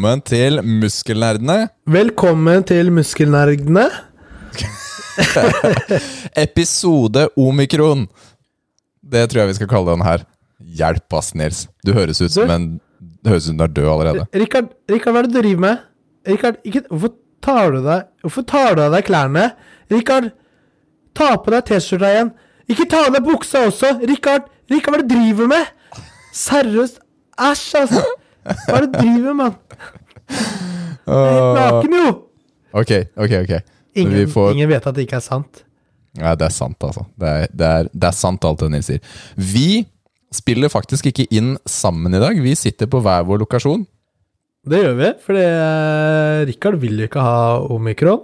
Velkommen til Muskelnerdene. Velkommen til Muskelnerdene. Episode omikron. Det tror jeg vi skal kalle den her. Hjelp ass, Nils. Du høres ut som en Det høres ut som du er død allerede. Rikard, Rikard, hva er det du driver med? Rikard, ikke, hvorfor tar du deg Hvorfor tar du av deg klærne? Rikard, ta på deg T-skjorta igjen. Ikke ta av deg buksa også! Rikard, Rikard, hva er det du driver med? Seriøst. Æsj, altså. Hva er det du driver med, mann? Jeg er helt naken, jo! Ok, ok, ok. Så Ingen, vi får ingen vet at det ikke er sant. Nei, det er sant, altså. Det er, det er, det er sant, alt det Nils sier. Vi spiller faktisk ikke inn sammen i dag. Vi sitter på hver vår lokasjon. Det gjør vi, fordi eh, Rikard vil jo ikke ha omikron.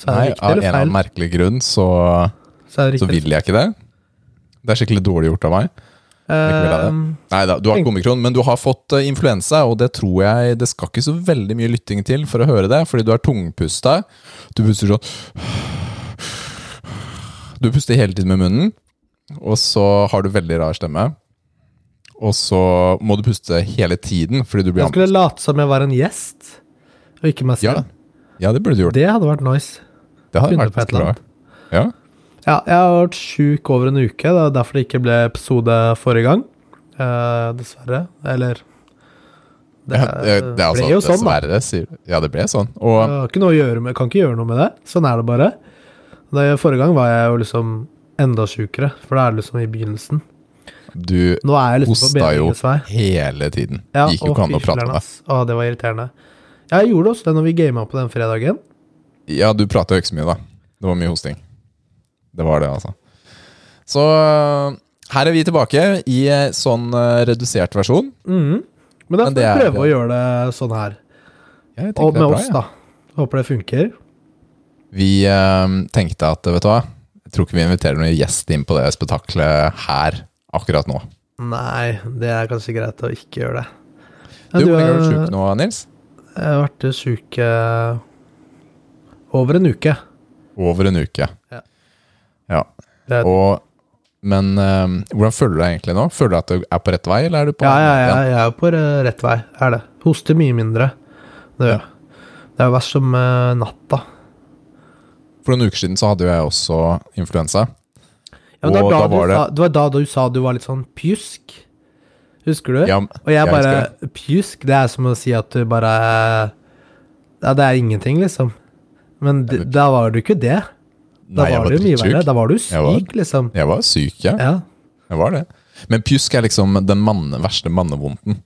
Så er det Nei, riktig av en eller eller feil? annen merkelig grunn så, Så er det så riktig. vil jeg ikke det. Det er skikkelig dårlig gjort av meg. Eh, Nei da, du har ikke omikron, men du har fått eh, influensa, og det tror jeg Det skal ikke så veldig mye lytting til for å høre det, fordi du er tungpusta. Du puster sånn Du puster hele tiden med munnen, og så har du veldig rar stemme. Og så må du puste hele tiden fordi du blir Jeg skulle late som jeg var en gjest, og ikke meg selv. ja, det burde du gjort. Det hadde vært nice. Det hadde funnet vært bra. Ja. Ja, jeg har vært sjuk over en uke. Det er derfor det ikke ble episode forrige gang. Eh, dessverre. Eller Det, Ja, det, det altså, ble jo sånn, da. Ja, det ble sånn. Og ikke med, kan ikke gjøre noe med det. Sånn er det bare. Det, forrige gang var jeg jo liksom enda sjukere, for da er det liksom i begynnelsen. du liksom hosta jo hele tiden. Ja, Gikk jo ikke an å prate med deg. Å, det var irriterende. Jeg gjorde også det når vi gama på den fredagen. Ja, du prata jo ikke så mye, da. Det var mye hosting. Det var det, altså. Så øh, her er vi tilbake i eh, sånn øh, redusert versjon. Mm. Men da Men får vi prøve å gjøre det sånn her. Ja, Og med bra, oss, ja. da. Håper det funker. Vi øh, tenkte at, vet du hva Jeg tror ikke vi inviterer noen gjest inn på det spetakkelet her akkurat nå. Nei, det er kanskje greit å ikke gjøre det. Du, Ja, Hvor lenge har du vært syk sjuk nå, Nils? Jeg har vært sjuk eh, over en uke. Over en uke. Ja. Ja. Det er, Og, men øh, hvordan føler du deg egentlig nå? Føler du at du er på rett vei, eller er du på ja, ja, ja, jeg er på rett vei. Er det. Hoster mye mindre. Det jeg. Det er verst som uh, natta. For noen uker siden så hadde jo jeg også influensa. Ja, men det, var da da du var det- sa, det var da du sa du var litt sånn pjusk. Husker du? Ja, Og jeg jeg bare husker Pjusk, det er som å si at du bare Ja, det er ingenting, liksom. Men da var du ikke det. Da Nei, var var du mye verre. Da var du Jeg var- syk, liksom. Jeg var syk, ja. Ja. Jeg var det. Men pjusk er liksom den manne, verste mannevondten.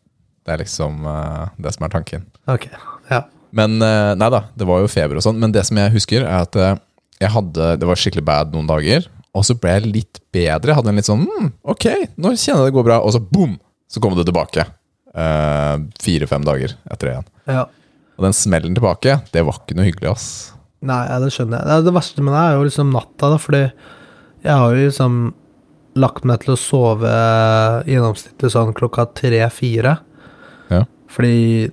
Det er liksom uh, det som er tanken. Ok. Ja. Men uh, nei da, det var jo feber og sånn. Men det som jeg husker, er at uh, jeg hadde Det var skikkelig bad noen dager. Og så ble jeg litt bedre. Jeg hadde en litt sånn mm, Ok, nå kjenner jeg det går bra. Og så boom! Så kom det tilbake. Fire-fem dager etter det igjen. ja. Og den smellen tilbake, det var ikke noe hyggelig, ass. Nei, ja, det skjønner jeg. Det, det verste med det er jo liksom natta, da, fordi jeg har jo liksom lagt meg til å sove gjennomsnittlig sånn klokka tre-fire. Ja. Fordi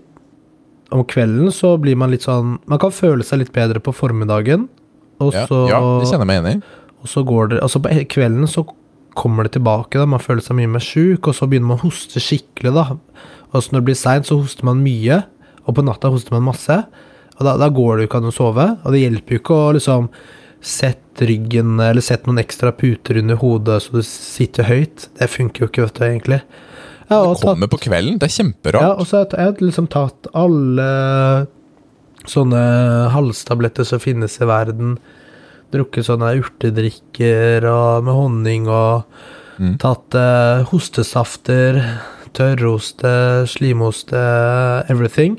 om kvelden så blir man litt sånn Man kan føle seg litt bedre på formiddagen, og Ja, så ja det kjenner jeg meg enig i. Og så går det Altså, på kvelden så kommer det tilbake, da. Man føler seg mye mer sjuk, og så begynner man å hoste skikkelig, da. Og så når det blir seint, så hoster man mye, og på natta hoster man masse. Og da, da går det jo ikke an å sove, og det hjelper jo ikke å liksom sette ryggen, eller sette noen ekstra puter under hodet så du sitter høyt. Det funker jo ikke, vet du, egentlig. Det tatt- kommer på kvelden. Det er kjemperart. ja, og så har jeg liksom tatt alle sånne halstabletter som finnes i verden. Drukket sånne urtedrikker og med honning og Mm. tatt eh, hostesafter, tørroste, slimoste, everything.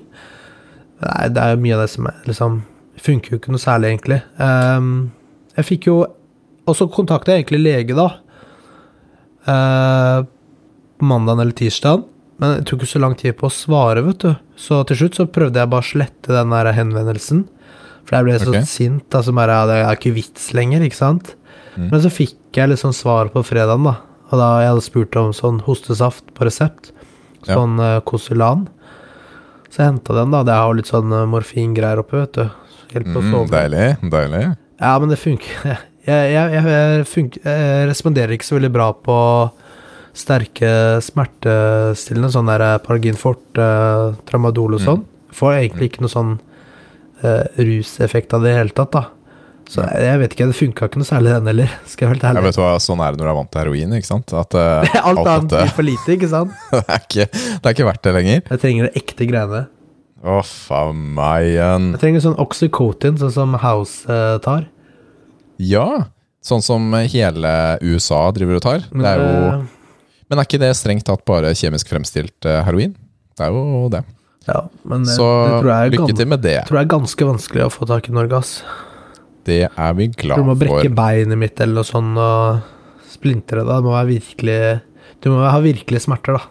Nei, det er jo mye av det som er, liksom funker jo ikke noe særlig, egentlig. Um, jeg fikk jo Og så kontakta jeg egentlig lege, da. Uh, mandag eller tirsdagen, men det tok jo så lang tid på å svare, vet du. Så til slutt så prøvde jeg bare å slette den der henvendelsen. For jeg ble så okay. sint. Altså bare, ja, det er ikke vits lenger, ikke sant. Mm. Men så fikk jeg liksom svar på fredagen, da. Og da jeg hadde spurt om sånn hostesaft på resept. Ja. Sånn uh, Kosulan. Så jeg henta den, da. Det har litt sånn eh, morfingreier oppe, vet du. Hjelper å Mm, sove. deilig. Deilig. Ja, men det funker. Jeg, jeg, jeg, funker, jeg responderer ikke så veldig bra på sterke smertestillende, sånn der Paragin Fort, eh, Tramadol og Mm. sånn. Får egentlig ikke noe sånn eh, ruseffekt av det i det hele tatt, da. Så jeg, jeg vet ikke, det funka ikke noe særlig den heller, skal jeg være Jeg vet hva, Sånn er det når du er vant til heroin. ikke sant? At uh, alt, Alt annet blir for lite, ikke sant? det, er ikke, det er ikke verdt det lenger. Jeg trenger de ekte greiene. Å, faen meg igjen. Jeg trenger sånn Oxycotin, sånn som House uh, tar. Ja, sånn som hele USA driver og tar. Men, det er jo, men er ikke det strengt tatt bare kjemisk fremstilt eh, heroin? Det er jo det. ja, men det, Så det tror jeg er lykke til med det. tror jeg er ganske vanskelig å få tak i i Norge, ass. Det er vi glad for. du må brekke for. beinet mitt eller noe sånt og splintre det. Du må virkelig Du må ha virkelige smerter, da.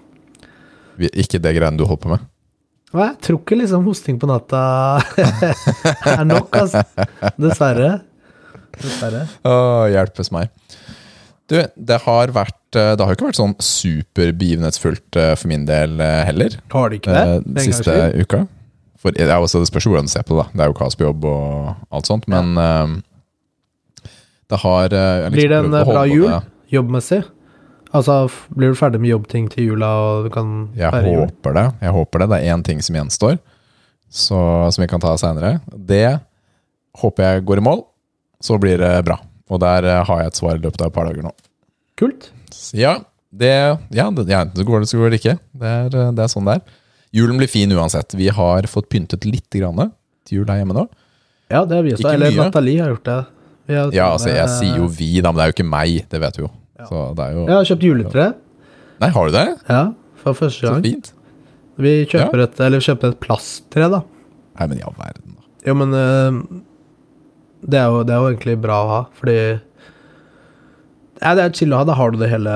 Ikke det greiene du holder på med. Nei, jeg tror ikke liksom hosting på natta er nok, altså. Dessverre. Dessverre. Å, hjelpes meg. Du, det har vært eh, Det har jo ikke vært sånn superbegivenhetsfullt eh, for min del eh, heller. Har det ikke det? For en gangs siste uka. For er også, Det spørs hvordan du ser på det. da Det er jo kaos på jobb og alt sånt, men eh, det har liksom Blir det en bra jul? det. Jobbmessig? Altså, blir du ferdig med jobbting til jula, og du kan Jeg feire jul? håper det. Jeg håper det. Det er én ting som gjenstår, så, som vi kan ta seinere. Det håper jeg går i mål. Så blir det bra. Og der eh, har jeg et svar i løpet av et par dager nå. Kult. Ja, det, ja, det, ja, det går det, så går det ikke. Det er, eh, det er sånn det er. Julen blir fin uansett. Vi har fått pyntet litt grann til jul her hjemme nå. Ja, det har vi også. Eller mye. Nathalie har gjort det. Har Ja, altså Jeg sier jo vi, da, men det er jo ikke meg. Det vet du jo. Ja. Så det jo Jeg har kjøpt juletre. Nei, har du det? Ja, for første gang. Så fint. Vi kjøper et, eller vi kjøper et plasttre, da. Nei, men i all verden, da. Jo, men eh, det, er jo, det er jo egentlig bra å ha, fordi Ja, det er chill å ha. Da har du det hele,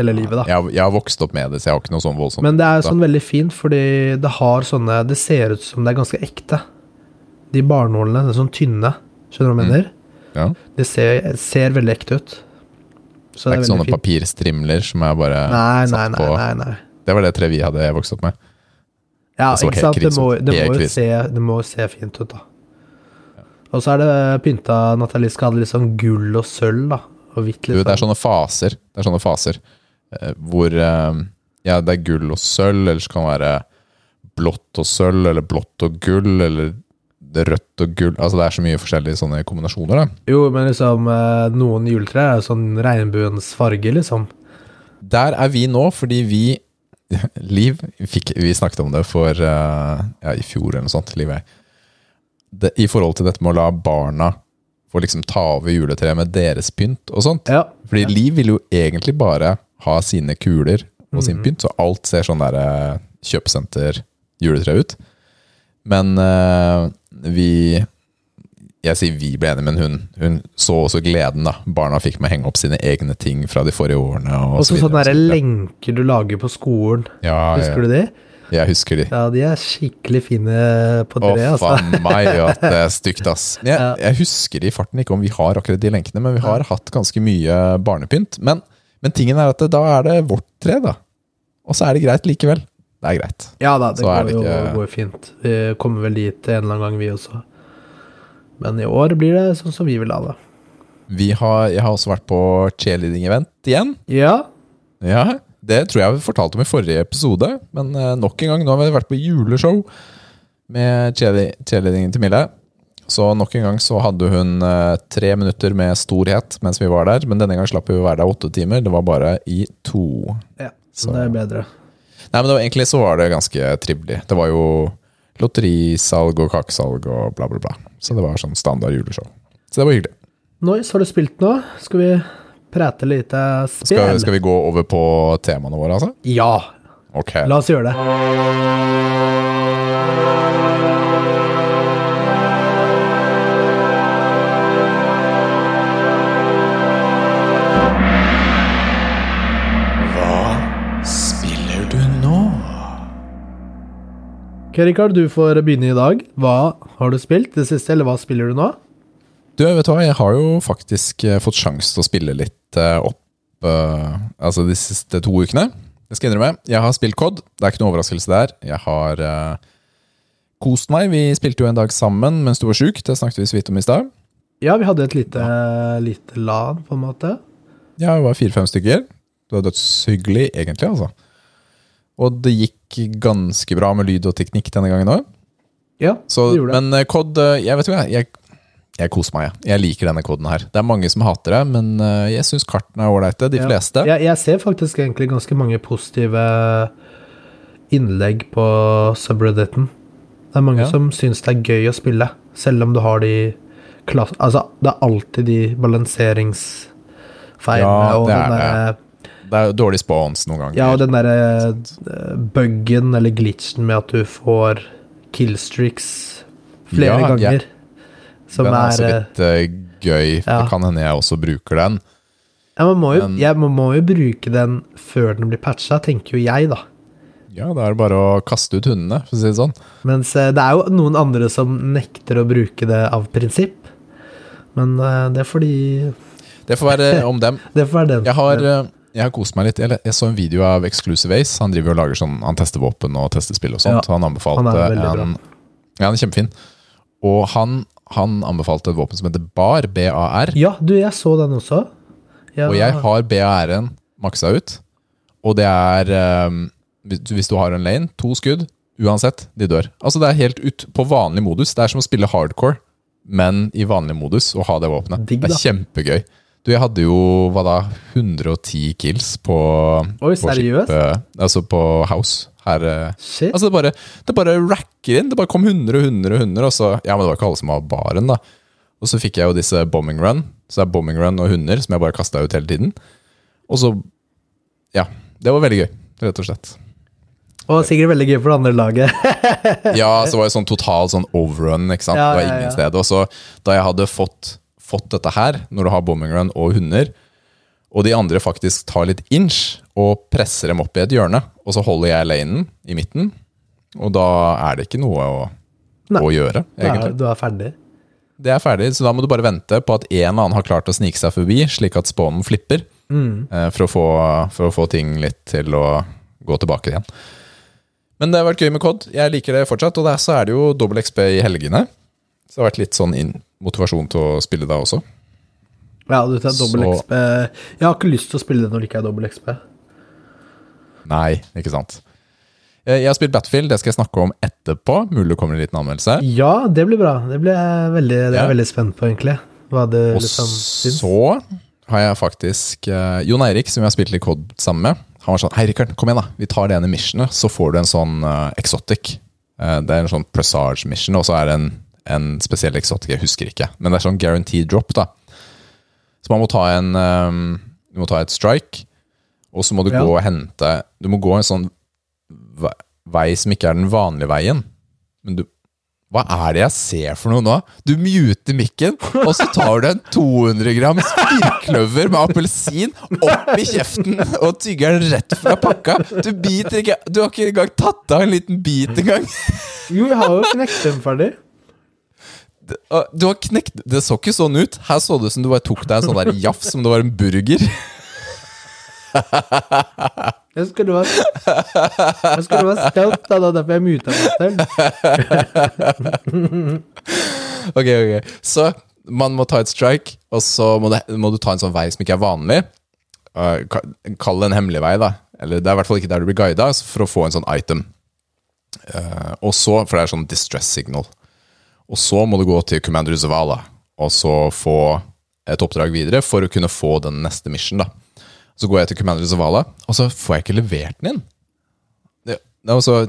hele livet, da. Jeg, jeg har vokst opp med det, så jeg har ikke noe sånn voldsomt. Men det er da. sånn veldig fint, fordi det har sånne Det ser ut som det er ganske ekte. De barnålene, de er sånn tynne. Skjønner du hva jeg Mm. mener? ja. Det ser, ser veldig ekte ut. Så Det er ikke sånne fint. papirstrimler som er bare Nei, nei, satt på nei, nei. Det var det treet vi hadde vokst opp med. Ja, Det ikke sant. Det må, det, må jo se, det må se fint ut, da. Og så er det pynta Nathalie skal ha litt sånn gull og sølv, da. Og hvitt Du, det er sånn. sånne faser. Det er sånne faser hvor eh, Ja, det er gull og sølv, eller så kan det være blått og sølv, eller blått og gull, eller det rødt og gull Altså det er så mye forskjellige sånne kombinasjoner, da. Jo, men liksom eh, noen juletre er sånn regnbuens farge, liksom. Der er vi nå, fordi vi Liv fikk, Vi snakket om det for eh, ja, i fjor eller noe sånt, Liv. Det, I forhold til dette med å la barna få liksom ta over juletreet med deres pynt og sånt. Ja. Fordi Liv vil jo egentlig bare ha sine kuler og sin Mhm. pynt, så alt ser sånn der eh, kjøpesenter-juletre ut. Men uh, vi Jeg sier vi ble enige, men hun, hun så også gleden, da. Barna fikk med henge opp sine egne ting fra de forrige årene. Og Også så videre, sånne og så der videre. lenker du lager på skolen. Ja, Husker du de? jeg husker de. Ja, de er skikkelig fine på Å, treet, altså. faen meg, at det er stygt, ass. Men Jeg, Ja. jeg husker i farten ikke om vi har akkurat de lenkene, men vi har hatt ganske mye barnepynt. Men, men tingen er at da er det vårt tre, da. Og så er det greit likevel. Det er greit. Ja da, det Så går det jo ikke- går fint. Vi kommer vel dit en eller annen gang, vi også. Men i år blir det sånn som vi vil ha det. Vi har, jeg har også vært på cheerleading-event igjen. Ja, Ja, Det tror jeg vi fortalte om i forrige episode, men eh, nok en gang, nå har vi vært på juleshow med cheerle- cheerleadingen til Mille. Så nok en gang så hadde hun eh, tre minutter med storhet mens vi var der, men denne gang slapp vi å være der åtte timer. Det var bare i to. ja. Så- det er bedre. Nei, men det var, egentlig så var det ganske trivelig. Det var jo lotterisalg og kakesalg og bla, bla, bla. Så det var sånn standard juleshow. Så det var hyggelig. Noise, har du spilt nå? Skal vi prate litt eh, spill? Skal, skal vi gå over på temaene våre, altså? Ja, Ok. la oss gjøre det. Ok, Rikard, du får begynne i dag. Hva har du spilt det siste, eller hva spiller du nå? Du, vet du hva, jeg har jo faktisk eh, fått sjanse til å spille litt eh, opp uh, Altså de siste to ukene. Jeg skal innrømme, jeg har spilt COD. Det er ikke noe overraskelse der. Jeg har uh, kost meg. Vi spilte jo en dag sammen mens du var sjuk. Det snakket vi så vidt om i stad. Ja, vi hadde et lite, lite LAN, på en måte. Ja, vi var fire-fem stykker. Det var dødshyggelig, egentlig, altså. Og det gikk ganske bra med lyd og teknikk denne gangen òg. Ja, Så, det gjorde det. men eh, COD eh, Jeg vet ikke jeg, jeg koser meg. Jeg. jeg liker denne koden her. Det er mange som hater det, men eh, jeg syns kartene er ålreite. De Ja. fleste. Jeg, jeg ser faktisk egentlig ganske mange positive innlegg på subredditen. Det er mange Ja. som syns det er gøy å spille, selv om du har de klass... Altså, det er alltid de balanseringsfeilene Ja, og det den er derre Det er jo dårlig spawns noen ganger. Ja, og den derre eh, buggen eller glitchen med at du får killstreaks flere Ja, ganger. ganger. Som den er er så litt uh, gøy. Ja. Det kan hende jeg også bruker den. ja, man, må jo, men- jeg, man må jo bruke den før den blir patcha, tenker jo jeg, da. Ja, da er det bare å kaste ut hundene, for å si det sånn. Mens eh, det er jo noen andre som nekter å bruke det av prinsipp. Men eh, det er fordi Det får være om dem. Det får være den. Jeg har, eh, jeg har kost meg litt. Jeg, jeg så en video av Exclusive Ace. Han driver og lager sånn, han tester våpen og tester spill og sånt. Ja, han anbefalte han er en Ja, han er kjempefin. Og han, han anbefalte et våpen som heter BAR. B-A-R. Ja, du, jeg så den også. Ja, Og jeg har BAR-en maksa ut. Og det er um, hvis, hvis du har en lane, to skudd, uansett, de dør. Altså Det er helt ut på vanlig modus. Det er som å spille hardcore, men i vanlig modus, og ha det våpenet. Digg, det er kjempegøy. Du, jeg hadde jo hva da, 110 kills på Oi, på seriøst? altså på House. Her, eh, Shit. altså det bare, det bare racker inn. Det bare kom 100 og 100 og 100, og så Ja, men det var ikke alle som var baren, da. Og så fikk jeg jo disse bombing run. Så det er bombing run og hunder som jeg bare kasta ut hele tiden. Og så Ja. Det var veldig gøy, rett og slett. Og sikkert veldig gøy for det andre laget. Ja, så var det sånn total sånn overrun, ikke sant. Ja, det var ja, ingen ja. sted. Og så da jeg hadde fått, fått dette her, når du har bombing run og hunder, og de andre faktisk tar litt inch og presser dem opp i et hjørne, og så holder jeg lanen i midten, og da er det ikke noe å, Nei. å gjøre, egentlig. du er ferdig. Det er ferdig, så da må du bare vente på at en annen har klart å snike seg forbi, slik at spawnen flipper, Mm. eh, for, å få, for å få ting litt til å gå tilbake igjen. Men det har vært gøy med COD. Jeg liker det fortsatt. Og der så er det jo dobbel XP i helgene. Så det har vært litt sånn inn, motivasjon til å spille deg også. Ja, du tar dobbel XP. Jeg har ikke lyst til å spille det når det ikke er dobbel XP. Nei, ikke sant. Eh, Jeg har spilt Battlefield, det skal jeg snakke om etterpå. Mulig det kommer en liten anmeldelse. Ja, det blir bra. Det blir jeg veldig, det er Ja. jeg veldig spent på, egentlig. Hva det Og liksom syns. så har jeg faktisk uh, Jon Eirik, som jeg har spilt litt COD sammen med. Han var sånn Hei, Rikard, kom igjen, da. Vi tar det ene missionet, så får du en sånn uh, exotic. Uh, det er en sånn presage mission, og så er det en, en spesiell eksotikk. Jeg husker ikke. Men det er sånn guaranteed drop, da. Så man må ta en eh, Du må ta et strike, og så må du Ja. gå og hente Du må gå en sånn vei som ikke er den vanlige veien. Men du Hva er det jeg ser for noe nå? Du muter mikken, og så tar du en 200 grams firkløver med appelsin opp i kjeften og tygger den rett fra pakka. Du biter ikke Du har ikke engang tatt av en liten bit engang. Jo, jeg har jo knekt den ferdig. Du har knekt Det så ikke sånn ut. Her så det ut som du bare tok deg en sånn der jaff som det var en burger. Jeg skulle være Jeg skulle være stolt, da. Det er derfor jeg muta meg. Ok, ok Så man må ta et strike, og så må du, må du ta en sånn vei som ikke er vanlig. Uh, Kall det en hemmelig vei, da. Eller det er i hvert fall ikke der du blir guida, for å få en sånn item. Uh, og så, For det er sånn distress signal. Og så må du gå til Commander Zavala og så få et oppdrag videre for å kunne få den neste mission. da. Så går jeg til Commander Zavala, og så får jeg ikke levert den inn. Det, det så,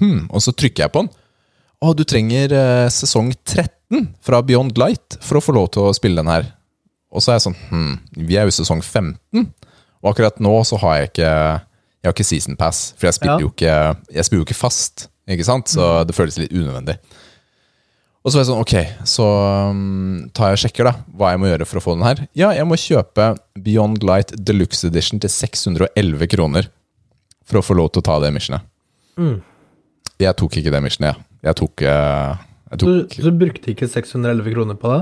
hmm, og så trykker jeg på den. Å, du trenger eh, sesong 13 fra Beyond Light for å få lov til å spille den her. Og så er jeg sånn hmm, Vi er jo i sesong 15, og akkurat nå så har jeg ikke Jeg har ikke season pass, for jeg spiller Ja. jo ikke Jeg spiller jo ikke fast, ikke sant? Så det føles litt unødvendig. Og så var jeg sånn, ok, så um, tar jeg og sjekker da hva jeg må gjøre for å få den her. Ja, jeg må kjøpe Beyond Light Deluxe Edition til 611 kroner for å få lov til å ta det missionet. Mm. Jeg tok ikke det missionet, jeg. Jeg tok, eh, jeg tok så du brukte ikke 611 kroner på det?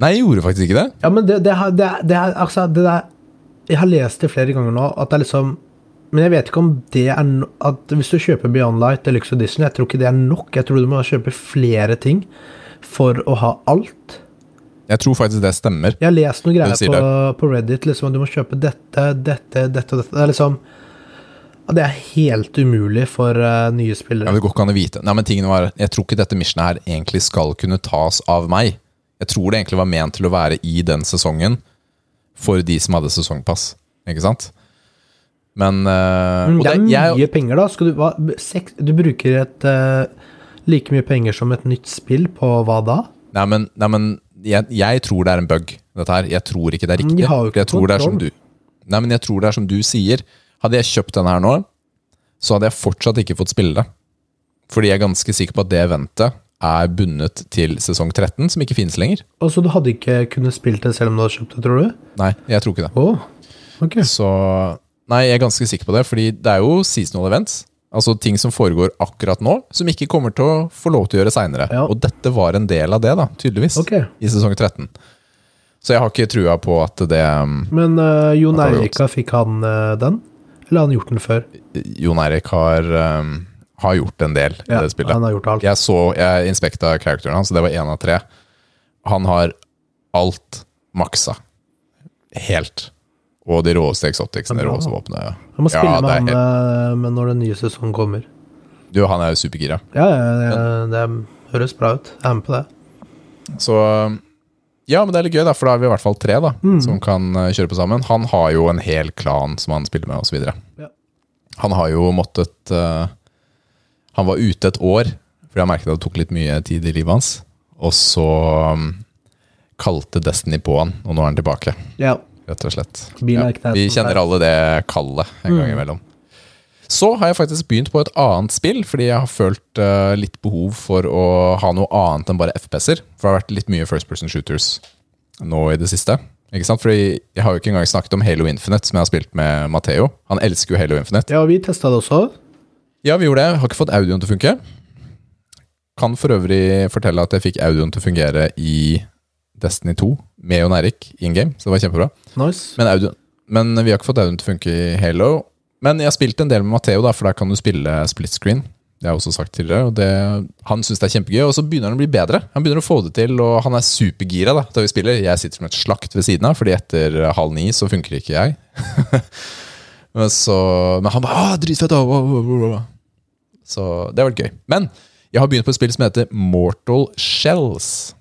Nei, jeg gjorde faktisk ikke det. Ja, men det, det, det, det altså Jeg har lest det flere ganger nå, at det er liksom Men jeg vet ikke om det er no, at Hvis du kjøper Beyond Light Deluxe Edition, jeg tror ikke det er nok. Jeg tror du må kjøpe flere ting for å ha alt. Jeg tror faktisk det stemmer. Jeg har lest noen greier på, på Reddit liksom at du må kjøpe dette, dette, dette og dette. Det er liksom Det er helt umulig for uh, nye Ja, spillere. men det går ikke an å vite. Nei, men var, Jeg tror ikke dette missionet her egentlig skal kunne tas av meg. Jeg tror det egentlig var ment til å være i den sesongen for de som hadde sesongpass. Ikke sant? Men uh, Men det er det- jeg- mye penger, da. Skal du, hva, seks, du bruker et uh, like mye penger som et nytt spill på hva da? Nei, men, nei, men jeg, jeg tror det er en bug, dette her. Jeg tror ikke det er riktig. de har jo ikke jeg tror det som du Nei, men jeg tror det er som du sier. Hadde jeg kjøpt den her nå, så hadde jeg fortsatt ikke fått spille det. Fordi jeg er ganske sikker på at det eventet er bundet til sesong 13, som ikke finnes lenger. Og så du hadde ikke kunnet spilt det selv om du hadde kjøpt det, tror du? Nei, jeg tror ikke det. Oh, okay. Så Nei, jeg er ganske sikker på det, fordi det er jo seasonal events. Altså ting som foregår akkurat nå, som ikke kommer til å få lov til å gjøre seinere. Ja. Og dette var en del av det, da, tydeligvis, okay. i sesong 13. Så jeg har ikke trua på at det um, Men uh, Jon Eirika, fikk han uh, den? Eller har han gjort den før? Jon Eirik har, um, har gjort en del i det spillet. han har gjort alt. Jeg så, jeg inspekta characteren hans, det var én av tre. Han har alt maksa. Helt. Og de råeste Bra. råeste våpnene. Jeg må spille Ja, med han helt- eh, når den nye sesongen kommer. Du, han er jo supergira. Ja, ja, ja, det høres bra ut. Jeg er med på det. Så ja, men det er litt gøy, da, for da er vi i hvert fall tre da, Mm. som kan eh, kjøre på sammen. Han har jo en hel klan som han spiller med, osv. Ja. Han har jo måttet uh, Han var ute et år, fordi han merket at det tok litt mye tid i livet hans. Og så um, kalte Destiny på han, og nå er han tilbake, Ja. Rett og slett. Ja, vi kjenner alle det kallet en gang Mm. imellom. Så har jeg faktisk begynt på et annet spill, fordi jeg har følt uh, litt behov for å ha noe annet enn bare FPS-er. For det har vært litt mye First Person Shooters nå i det siste. Ikke sant? Fordi jeg har jo ikke engang snakket om Halo Infinite, som jeg har spilt med Matheo. Han elsker jo Halo Infinite. Ja, vi testa det også. Ja, vi gjorde det. Har ikke fått audioen til å funke. Kan for øvrig fortelle at jeg fikk audioen til å fungere i Destiny 2 med Jon Erik in game, så det var kjempebra. Nice. Men, Audun, men vi har ikke fått Audun til å funke i Halo. Men jeg har spilt en del med Matheo, for der kan du spille split screen. Det har jeg også sagt tidligere. Og det, han syns det er kjempegøy, og så begynner han å bli bedre. Han begynner å få det til, og han er supergira da, da vi spiller. Jeg sitter som et slakt ved siden av, fordi etter halv ni så funker ikke jeg. men, så, men han bare 'Dritfett!' ah, ah, ah, ah». Så det har vært gøy. Men jeg har begynt på et spill som heter Mortal Shells.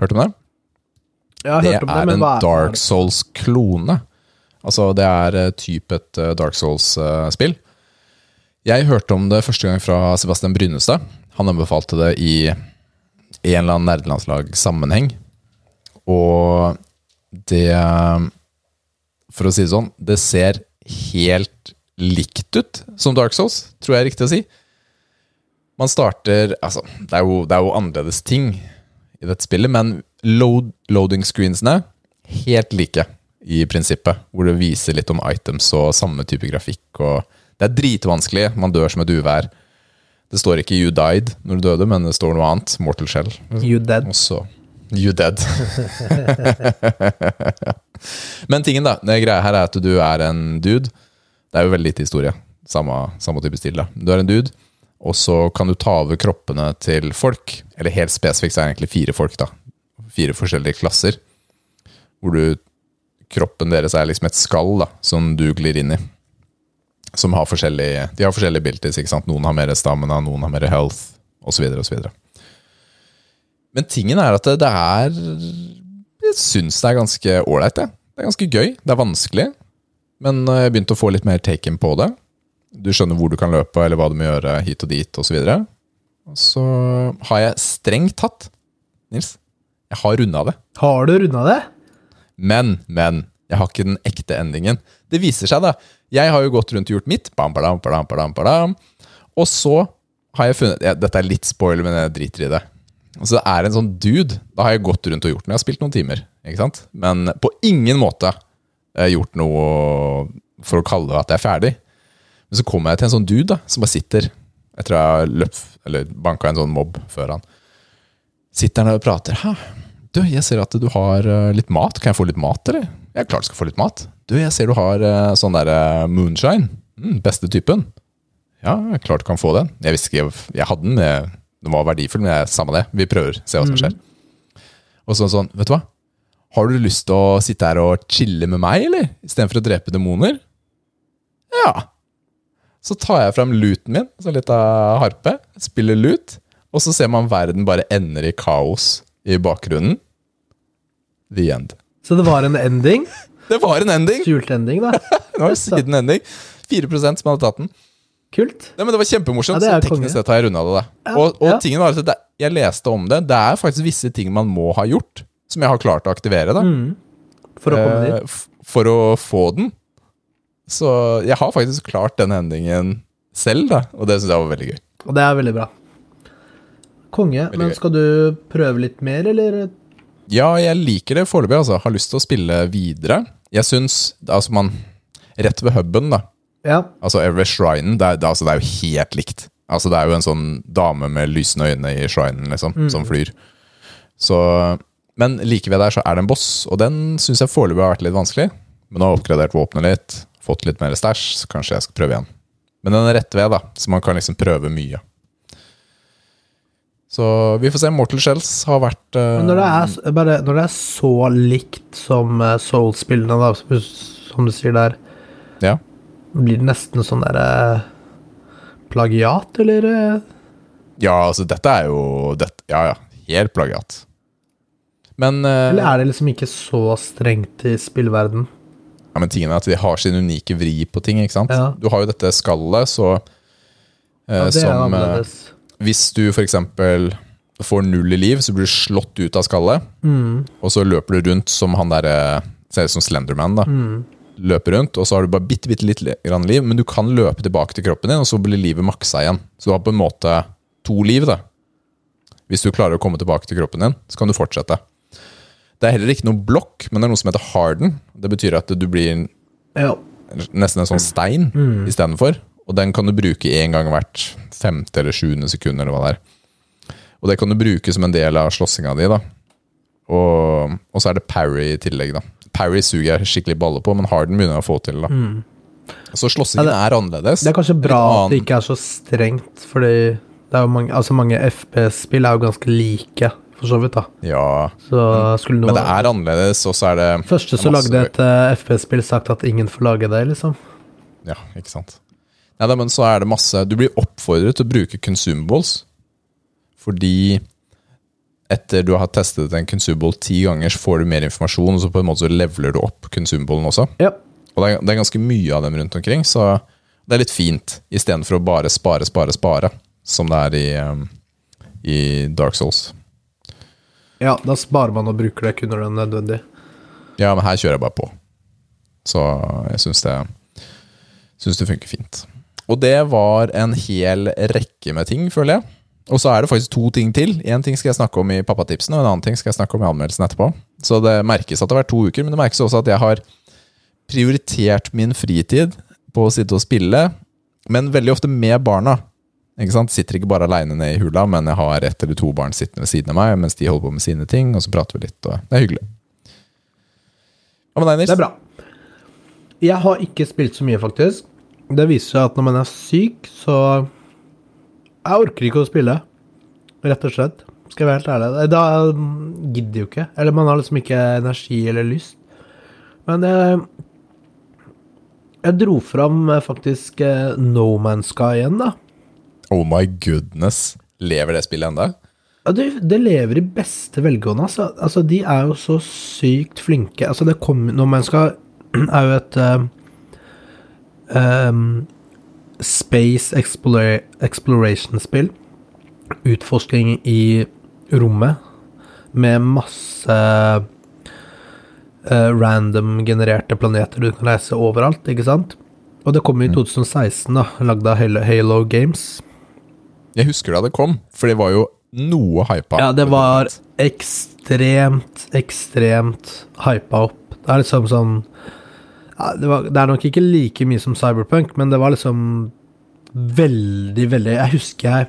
Hørt om det? Har Det om det, er men en hva Dark Souls-klone. Altså, det er eh, typ et eh, Dark Souls-spill. Jeg hørte om det første gang fra Sebastian Brynestad. Han anbefalte det i en eller annen nerdelandslagssammenheng. Og det For å si det sånn, det ser helt likt ut som Dark Souls, tror jeg er riktig å si. Man starter Altså, det er jo, det er jo annerledes ting i dette spillet, men load, loading screensene helt like i prinsippet. Hvor det viser litt om items og samme type grafikk. Det er dritvanskelig. Man dør som et uvær. Det står ikke 'you died' når du døde, men det står noe annet. Mortal Shell. You dead. Også, You dead. Men tingen da, det greia her er at du er en dude. Det er jo veldig lite historie. Samme, samme type stil. da. Du er en dude, og så kan du ta over kroppene til folk. Eller helt spesifikt så er det egentlig fire folk. da. Fire forskjellige klasser. Hvor du Kroppen deres er liksom et skall da, som du glir inn i. Som har forskjellige De har forskjellige abilities. ikke sant? Noen har mer stamina, noen har mer health, osv. osv. Men tingen er at det, det er Jeg syns det er ganske ålreit, det. Det er ganske gøy. Det er vanskelig. Men jeg begynte å få litt mer taken på det Du skjønner hvor du kan løpe, eller hva du må gjøre hit og dit, osv. Så, videre. så har jeg strengt tatt, Nils, jeg har runda det. Har du runda det? Men, men, jeg har ikke den ekte endingen. Det viser seg, da. Jeg har jo gått rundt og gjort mitt. Bam, badam, badam, badam, badam. Og så har jeg funnet ja, Dette er litt spoiler, men jeg driter i det. Altså, det er en sånn dude. Da har jeg gått rundt og gjort den. Jeg har spilt noen timer, ikke sant? men på ingen måte eh, gjort noe for å kalle det at jeg er ferdig. Men så kommer jeg til en sånn dude da, som bare sitter etter å ha løpt, eller banka en sånn mobb før han. Sitter han der og prater. Hæ? Du, jeg ser at du har eh, litt mat. Kan jeg få litt mat, eller? Er klart skal få litt mat. Du, jeg ser du har eh, sånn der eh, moonshine. Mm, beste typen. Ja, klart du kan få den. Jeg visste ikke, jeg, jeg hadde den. Jeg, den var verdifull, men jeg, samme det. Vi prøver, se hva som skjer. Og så sånn, vet du hva? Har du lyst til å sitte her og chille med meg, eller? Istedenfor å drepe demoner? Ja. Så tar jeg fram luten min, så litt av harpe, spiller lut, og så ser man verden bare ender i kaos i bakgrunnen. The end. Så det var en ending? Det var en ending! Skjult ending, da. Det var siden ending. 4 som hadde tatt den. Kult. Nei, men Det var kjempemorsomt. Ja, så teknisk sett har jeg runda det. da. Ja, og og ja. tingen var at jeg leste om det. Det er faktisk visse ting man må ha gjort, som jeg har klart å aktivere. da. Mm. For å komme Eh, dit. Eh, for å få den. Så jeg har faktisk klart den endingen selv, da. Og det syns jeg var veldig gøy. Og det er veldig bra. Konge. Veldig Men skal du prøve litt mer, eller? Ja, jeg liker det foreløpig, altså. Har lyst til å spille videre. Jeg syns Altså, man Rett ved huben, da. Ja. Altså Everest Shrinen, det er, det, altså, det er jo helt likt. Altså Det er jo en sånn dame med lysende øyne i shrinen, liksom, som flyr. Så Men like ved der så er det en boss, og den syns jeg foreløpig har vært litt vanskelig. Men nå har jeg oppgradert våpenet litt, fått litt mer stæsj, så kanskje jeg skal prøve igjen. Men den er rett ved, da, så man kan liksom prøve mye. Så vi får se. Mortal Shells har vært uh, Men når det er, bare, når det er så likt som uh, Soul-spillene, da, som du- som du sier der, Ja. blir det nesten sånn derre plagiat, eller? eh? ja, altså dette er jo dette, Ja, ja. Helt plagiat. Men eh, Eller er det liksom ikke så strengt i spillverden? Ja, men tingen er at de har sin unike vri på ting, ikke sant? Ja. Du har jo dette skallet, så eh, Ja, det som eh. Hvis du eksempel får null i liv, så blir du slått ut av skallet, Mm, og så løper du rundt som han derre Ser ut som Slenderman, da. mm. Løper rundt, og så har du bare bitte, bitte litt grann liv, men du kan løpe tilbake til kroppen din, og så blir livet maksa igjen. Så du har på en måte to liv, da. Hvis du klarer å komme tilbake til kroppen din, så kan du fortsette. Det er heller ikke noe blokk, men det er noe som heter harden. Det betyr at du blir Ja. nesten en sånn stein Mm. istedenfor. Og den kan du bruke én gang hvert femte eller sjuende sekund, eller hva det er. Og det kan du bruke som en del av slåssinga di, da. Og, og så er det parry i tillegg, da. Parry suger jeg skikkelig balle på, men harden begynner jeg å få til, da. Så slåssingen Mm. Ja, er annerledes. Det er kanskje bra at det ikke er så strengt, fordi det er jo mange, altså mange FPS-spill er jo ganske like, for så vidt, da. Ja, Så skulle noe men det er annerledes, og så er det Første som masse- lagde et uh, FPS-spill, sagt at ingen får lage det, liksom. Ja, ikke sant. Nei, da, men så er det masse Du blir oppfordret til å bruke consumables. Fordi etter du har testet en consumable ti ganger, så får du mer informasjon, og så på en måte så leveler du opp consumablen også. Ja. Og det er, det er ganske mye av dem rundt omkring, så det er litt fint. Istedenfor å bare spare, spare, spare, som det er i, um, i Dark Souls. Ja, da sparer man og bruker det kun når det er nødvendig. Ja, men her kjører jeg bare på. Så jeg syns det, syns det funker fint. Og det var en hel rekke med ting, føler jeg. Og så er det faktisk to ting til. Én ting skal jeg snakke om i pappatipsene, og en annen ting skal jeg snakke om i anmeldelsen etterpå. Så det merkes at det har vært to uker, men det merkes også at jeg har prioritert min fritid på å sitte og spille, men veldig ofte med barna. Ikke sant? Sitter ikke bare aleine nede i hula, men jeg har ett eller to barn sittende ved siden av meg mens de holder på med sine ting, og så prater vi litt, og det er hyggelig. Hva med deg, Nils? Det er bra. Jeg har ikke spilt så mye, faktisk. Det viser seg at når man er syk, så Jeg orker ikke å spille, rett og slett. Skal jeg være helt ærlig. Da gidder jo ikke. Eller man har liksom ikke energi eller lyst. Men jeg Jeg dro fram eh, faktisk eh, No Man's Sky igjen, da. Oh my goodness. Lever det spillet enda? Ja, det, det lever i beste velgående, altså. altså. De er jo så sykt flinke. Altså, det kom Når man skal er jo et uh, um, Space explora exploration-spill. Utforsking i rommet med masse uh, random genererte planeter du kan reise overalt, ikke sant? Og det kom i 2016, da, lagd av Halo Games. Jeg husker da det kom, for det var jo noe hypa. Ja, det var ekstremt, ekstremt hypa opp. Det er liksom sånn ja, det, var, det er nok ikke like mye som Cyberpunk, men det var liksom veldig, veldig Jeg husker jeg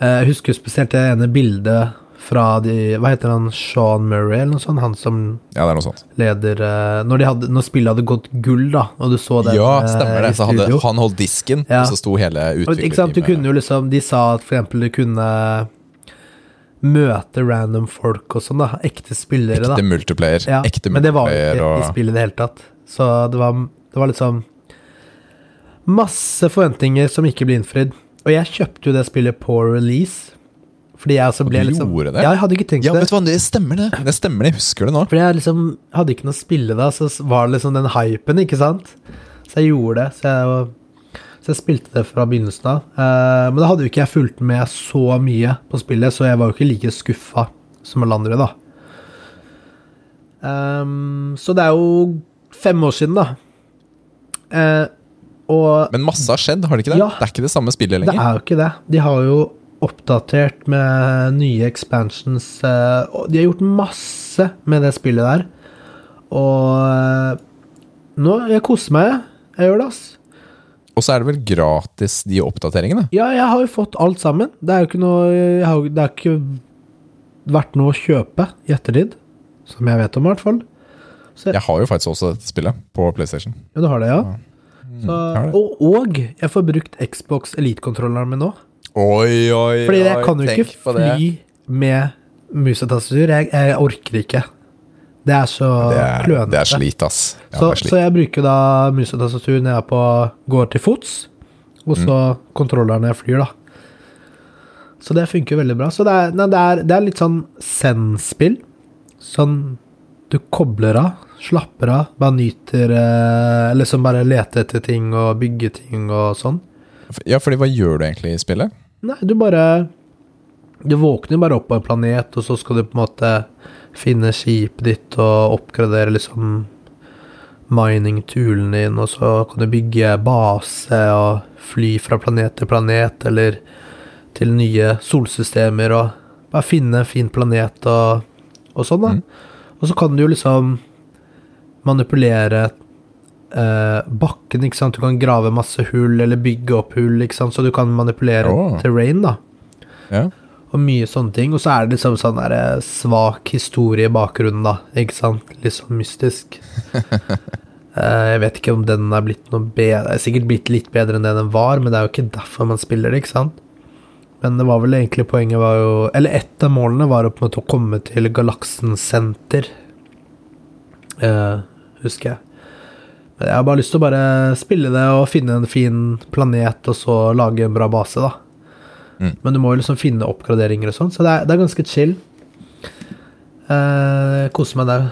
eh, Jeg husker spesielt det ene bildet fra de Hva heter han? Sean Murray, eller noe sånt? Han som Ja, det er noe sånt. leder eh, Når, de hadde, når spillet hadde gått gull, da, og du så det Ja, eh, stemmer det. Så hadde han holdt disken, Ja. og så sto hele kunne liksom De sa at for eksempel du kunne møte random folk og sånn, da. Ekte spillere, da. Ekte multiplayer. Ja, Ekte men det var multiplayer ikke i spillet i det hele tatt. Så det var, det var liksom Masse forventninger som ikke ble innfridd. Og jeg kjøpte jo det spillet på release. Fordi jeg altså Og ble du liksom gjorde det? Ja, jeg hadde ikke tenkt Ja, det. vet du hva, det stemmer det. Det stemmer jeg husker det nå. Fordi jeg liksom hadde ikke noe å spille da, så var det liksom den hypen, ikke sant? Så jeg gjorde det. Så jeg, så jeg spilte det fra begynnelsen av. Eh, men da hadde jo ikke jeg fulgt med så mye på spillet, så jeg var jo ikke like skuffa som alle andre, da. Ehm, så det er jo fem år siden, da. Eh, og Men masse har skjedd, har det ikke det? Ja. Det er ikke det samme spillet lenger? det er jo ikke det. De har jo oppdatert med nye expansions. eh, de har gjort masse med det spillet der. Og eh, nå Jeg koser meg, jeg. Jeg gjør det, ass. Og så er det vel gratis, de oppdateringene? Ja, jeg har jo fått alt sammen. Det er jo ikke noe har, Det har ikke vært noe å kjøpe i ettertid. Som jeg vet om, i hvert fall. Jeg har jo faktisk også dette spillet på PlayStation. Ja, du har det, ja? Så, har det. og, og jeg får brukt Xbox Elite-kontrolleren min nå. Oi, oi, Fordi jeg kan jo ikke fly med mus og tastatur. Jeg, jeg orker ikke. Det er så klønete. det er slit, ass. Ja, så, slit. så jeg bruker da mus og tastatur når jeg på, går til fots, og så Mm. kontrolleren når jeg flyr, da. Så det funker veldig bra. Så det er, nei, det er, det er litt sånn Zen-spill. Sånn du kobler av, slapper av, bare nyter eh, Eller som bare leter etter ting og bygger ting og sånn. Ja, fordi hva gjør du egentlig i spillet? Nei, du bare Du våkner bare opp på en planet, og så skal du på en måte finne skipet ditt og oppgradere liksom mining-tulen din, og så kan du bygge base og fly fra planet til planet, eller til nye solsystemer, og bare finne en fin planet og, og sånn, da. Og så kan du jo liksom manipulere eh, bakken, ikke sant. Du kan grave masse hull, eller bygge opp hull, ikke sant. Så du kan manipulere oh. terrain, da. Ja. Og mye sånne ting. Og så er det liksom sånn der eh, svak historie i bakgrunnen, da. Ikke sant? Litt sånn mystisk. Eh, jeg vet ikke om den er blitt noe bedre Det er sikkert blitt litt bedre enn det den var, men det er jo ikke derfor man spiller det, ikke sant? Men det var vel egentlig poenget var jo Eller ett av målene var å komme til Galaksen senter. Eh, husker jeg. Jeg har bare lyst til å bare spille det og finne en fin planet, og så lage en bra base, da. Mm. Men du må jo liksom finne oppgraderinger og sånn, så det er, det er ganske chill. Eh, koser meg der.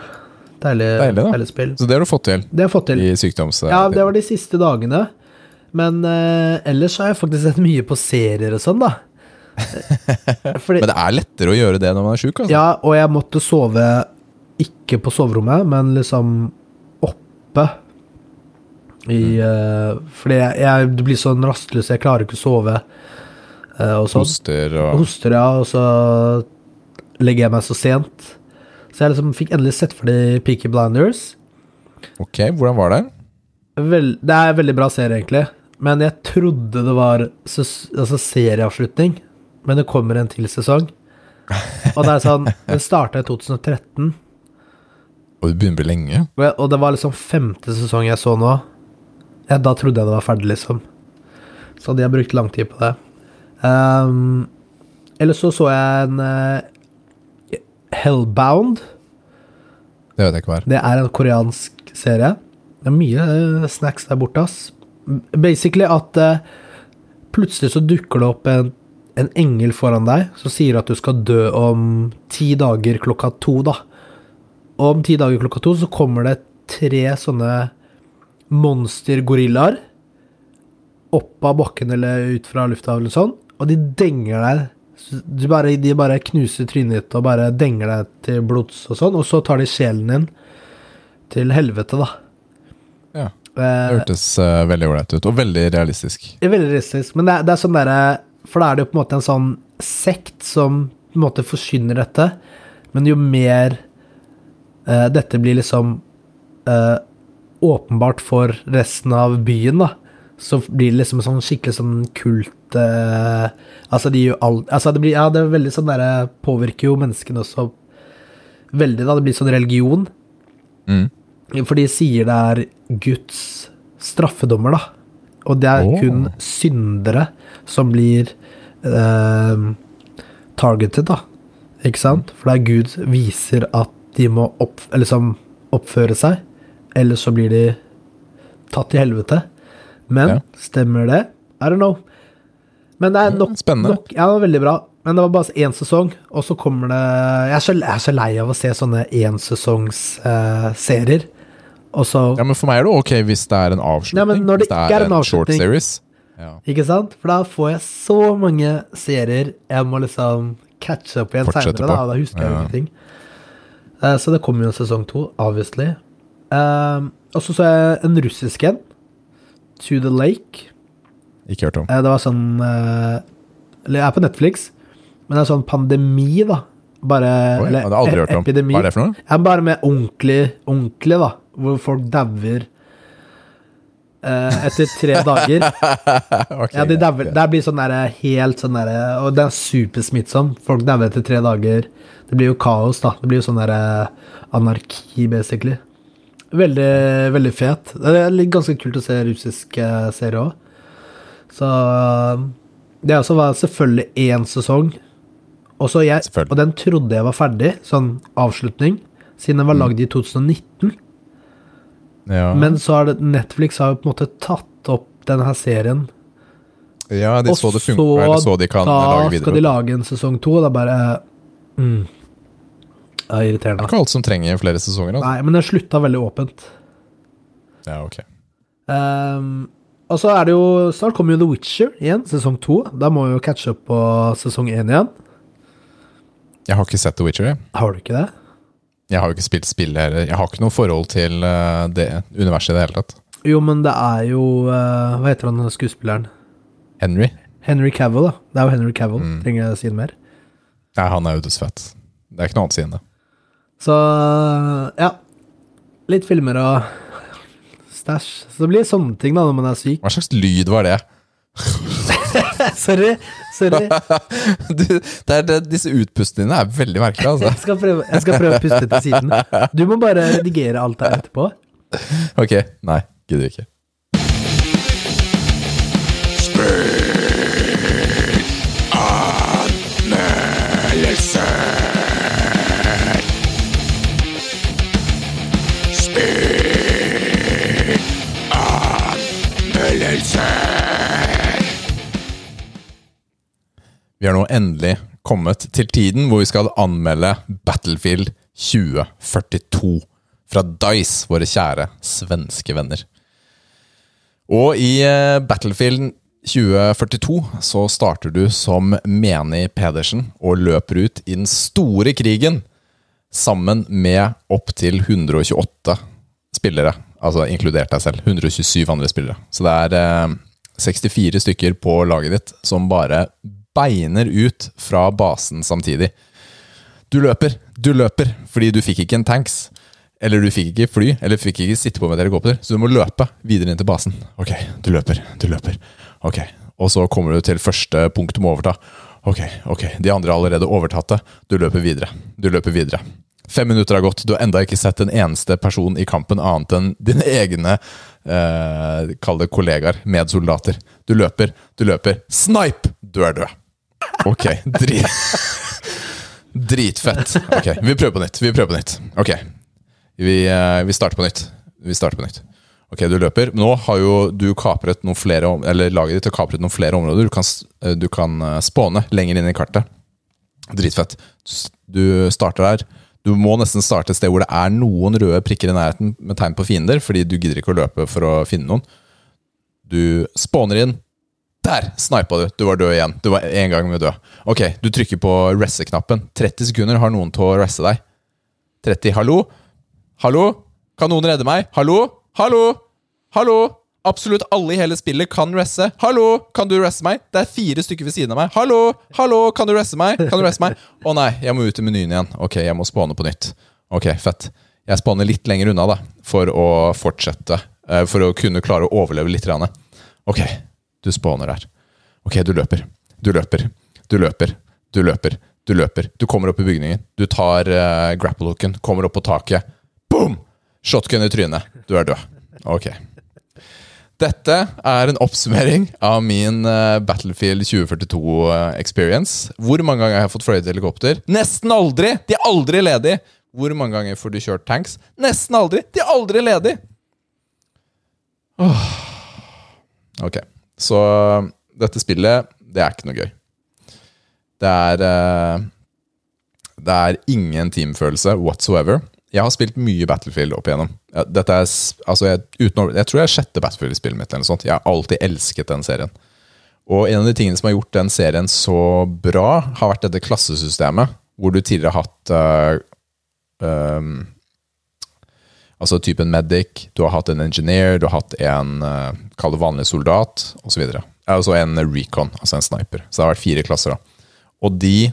Deilig, Deilig, deilig spill. Så det har du fått til Det har jeg fått til. i sykdoms... Ja, det var de siste dagene. Men eh, ellers har jeg faktisk sett mye på serier og sånn, da. Fordi, Men det er lettere å gjøre det når man er sjuk, altså. ja, og jeg måtte sove ikke på soverommet, men liksom oppe. I, uh, fordi jeg, jeg det blir sånn rastløs, jeg klarer ikke å sove. Uh, og sånn. Hoster og Hoster, ja, og så legger jeg meg så sent. Så jeg liksom fikk endelig sett for de Peaky Blinders. Ok, hvordan var det? Vel, det er en veldig bra serie, egentlig. Men jeg trodde det var altså serieavslutning. Men det kommer en til sesong. Og det er sånn Den starta i 2013, Og det begynner å bli lenge. og, og det var liksom femte sesong jeg så nå. Ja, da trodde jeg det var ferdig, liksom. Så hadde jeg brukt lang tid på det. Um, eller så så jeg en uh, Hellbound. Det vet jeg ikke hva er. Det er en koreansk serie. Det er mye uh, snacks der borte, ass. Basically at uh, plutselig så dukker det opp en, en engel foran deg som sier at du skal dø om ti dager klokka to, da. Og om ti dager klokka to så kommer det tre sånne monstergorillaer opp av bakken eller ut fra lufta eller sånn, og de denger deg. Bare, de bare knuser trynet ditt og bare denger deg til blods og sånn, og så tar de sjelen din til helvete, da. Ja. Eh, Det hørtes uh, veldig ålreit ut, og veldig realistisk. Det veldig realistisk, men det er, det er sånn derre For da er det jo på en måte en sånn sekt som på en måte forsyner dette, men jo mer uh, dette blir liksom eh, åpenbart for resten av byen, da, så blir det liksom sånn skikkelig sånn kult eh, Altså, de gjør alt Altså, det blir Ja, det er veldig sånn derre Påvirker jo menneskene også veldig, da. Det blir sånn religion. Mm. For de sier det er Guds straffedommer, da. Og det er oh. kun syndere som blir eh, targeted, da. Ikke sant? For det er Gud viser at de må opp, liksom, oppføre seg, eller så blir de tatt til helvete. Men Ja. stemmer det? I don't know. Men det er nok, spennende. nok Ja, det var veldig bra. Men det var bare én sesong, og så kommer det Jeg er så, jeg er så lei av å se sånne ensesongserier. og så Ja, men For meg er det ok hvis det er en avslutning. Ja, men når det hvis ikke er en short avslutning. series. Ja. Ikke sant? For da får jeg så mange serier jeg må liksom catche opp igjen seinere. Da, da husker jeg Ja. ingenting. Eh, så det kommer jo en sesong to, obviously. Um, og så så jeg en russisk en. To the Lake. Ikke hørt om. Uh, det var sånn uh, Eller jeg er på Netflix, men det er sånn pandemi, da. Bare Oi, Eller jeg har aldri hørt om. epidemi. Hva er det for noe? Jeg er bare med ordentlig, ordentlig, da. Hvor folk dauer uh, etter tre dager. okay, Ja, de dauer. Det blir sånn derre helt sånn derre Og det er supersmittsom. Folk dauer etter tre dager. Det blir jo kaos, da. Det blir jo sånn derre anarki, basically. Veldig, veldig fet. Det er ganske kult å se russisk serier serie òg. Så Det også var selvfølgelig én sesong. Jeg, og den trodde jeg var ferdig, sånn avslutning, siden den var Mm. lagd i 2019. Ja. Men så har Netflix har jo på en måte tatt opp denne serien ja, de og så det funka, eller så de kan da lage skal de lage en sesong to, og er bare mm, Er Det er ikke alt som trenger flere sesonger. Altså. Nei, men det slutta veldig åpent. Ja, ok. Um, og så er det jo Snart kommer jo The Witcher igjen, sesong to. Da må vi jo catche opp på sesong én igjen. Jeg har ikke sett The Witcher. Jeg, Har du ikke det? jeg har jo ikke spilt spillet heller. Jeg har ikke noe forhold til eh, det universet i det hele tatt. Jo, men det er jo eh, Hva heter han skuespilleren? Henry? Henry Cavill, da. Det er jo Henry Cavill. Mm. Trenger jeg å si noe mer? Nei, han er jo dødsfett. Det er ikke noe annet å si enn det. Så ja. Litt filmer og stæsj. Så det blir sånne ting da når man er syk. Hva slags lyd var det? Sorry. Sorry. Du, det er det, disse utpustene dine er veldig merkelige, altså. Jeg skal prøve, jeg skal prøve å puste til siden. Du må bare redigere alt der etterpå. Ok, nei, gidder ikke. Vi har nå endelig kommet til tiden hvor vi skal anmelde Battlefield 2042 fra Dice, våre kjære svenske venner. Og i eh, Battlefield 2042 så starter du som menig Pedersen og løper ut i den store krigen sammen med opptil 128 spillere, altså inkludert deg selv. 127 andre spillere. Så det er eh, 64 stykker på laget ditt som bare beiner ut fra basen samtidig. Du løper, du løper, fordi du fikk ikke en tanks. Eller du fikk ikke fly, eller fikk ikke sitte på med helikopter, så du må løpe videre inn til basen. Ok, du løper, du løper. Ok, Og så kommer du til første punkt du må overta. Ok, ok, de andre har allerede overtatt det. Du løper videre. Du løper videre. Fem minutter har gått, du har enda ikke sett en eneste person i kampen annet enn dine egne eh, Kall det kollegaer, medsoldater. Du løper, du løper. Snipe! Du er død. Ok, drit. Dritfett. Ok, vi prøver på nytt. Vi prøver på nytt. Ok, vi, eh, vi starter på nytt. Vi starter på nytt. Ok, du løper. Nå har jo du kapret noen flere Eller laget ditt har kapret noen flere områder. Du kan, eh, du kan eh, spåne lenger inn i kartet. Dritfett. Du starter der. Du må nesten starte et sted hvor det er noen røde prikker i nærheten med tegn på fiender, fordi du gidder ikke å løpe for å finne noen. Du spåner inn. Der snipa du! Du var død igjen. Du var en gang med død. Ok, du trykker på resse-knappen. 30 sekunder har noen til å resse deg. 30. Hallo? Hallo? Kan noen redde meg? Hallo? Hallo? Hallo? Absolutt alle i hele spillet kan resse. Hallo? Kan du resse meg? Det er fire stykker ved siden av meg. Hallo? Hallo? Kan du resse meg? Kan du resse meg? Å nei, jeg må ut i menyen igjen. Ok, jeg må spåne på nytt. Ok, fett. Jeg spåner litt lenger unna, da, for å fortsette. eh, For å kunne klare å overleve litt. Ok, du spåner der. Ok, du løper. Du løper. Du løper. Du løper. Du løper. Du kommer opp i bygningen. Du tar uh, grapple-hooken, kommer opp på taket. Boom! Shotgun i trynet. Du er død. Ok. Dette er en oppsummering av min uh, Battlefield 2042 uh, experience. Hvor mange ganger har jeg fått fløyet helikopter? Nesten aldri! De er aldri ledige! Hvor mange ganger får du kjørt tanks? Nesten aldri! De er aldri ledige! Oh. Ok, så dette spillet, det er ikke noe gøy. Det er uh, Det er ingen teamfølelse whatsoever. Jeg har spilt mye Battlefield opp igjennom. Dette er, altså jeg, utenom, jeg tror det er sjette Battlefield-spillet mitt. eller noe sånt. Jeg har alltid elsket den serien. Og en av de tingene som har gjort den serien så bra, har vært dette klassesystemet, hvor du tidligere har hatt uh, um, Altså typen medic, du har hatt en engineer, du har hatt en uh, kall det vanlig soldat, osv. Altså en recon, altså en sniper. Så det har vært fire klasser. da. Og de,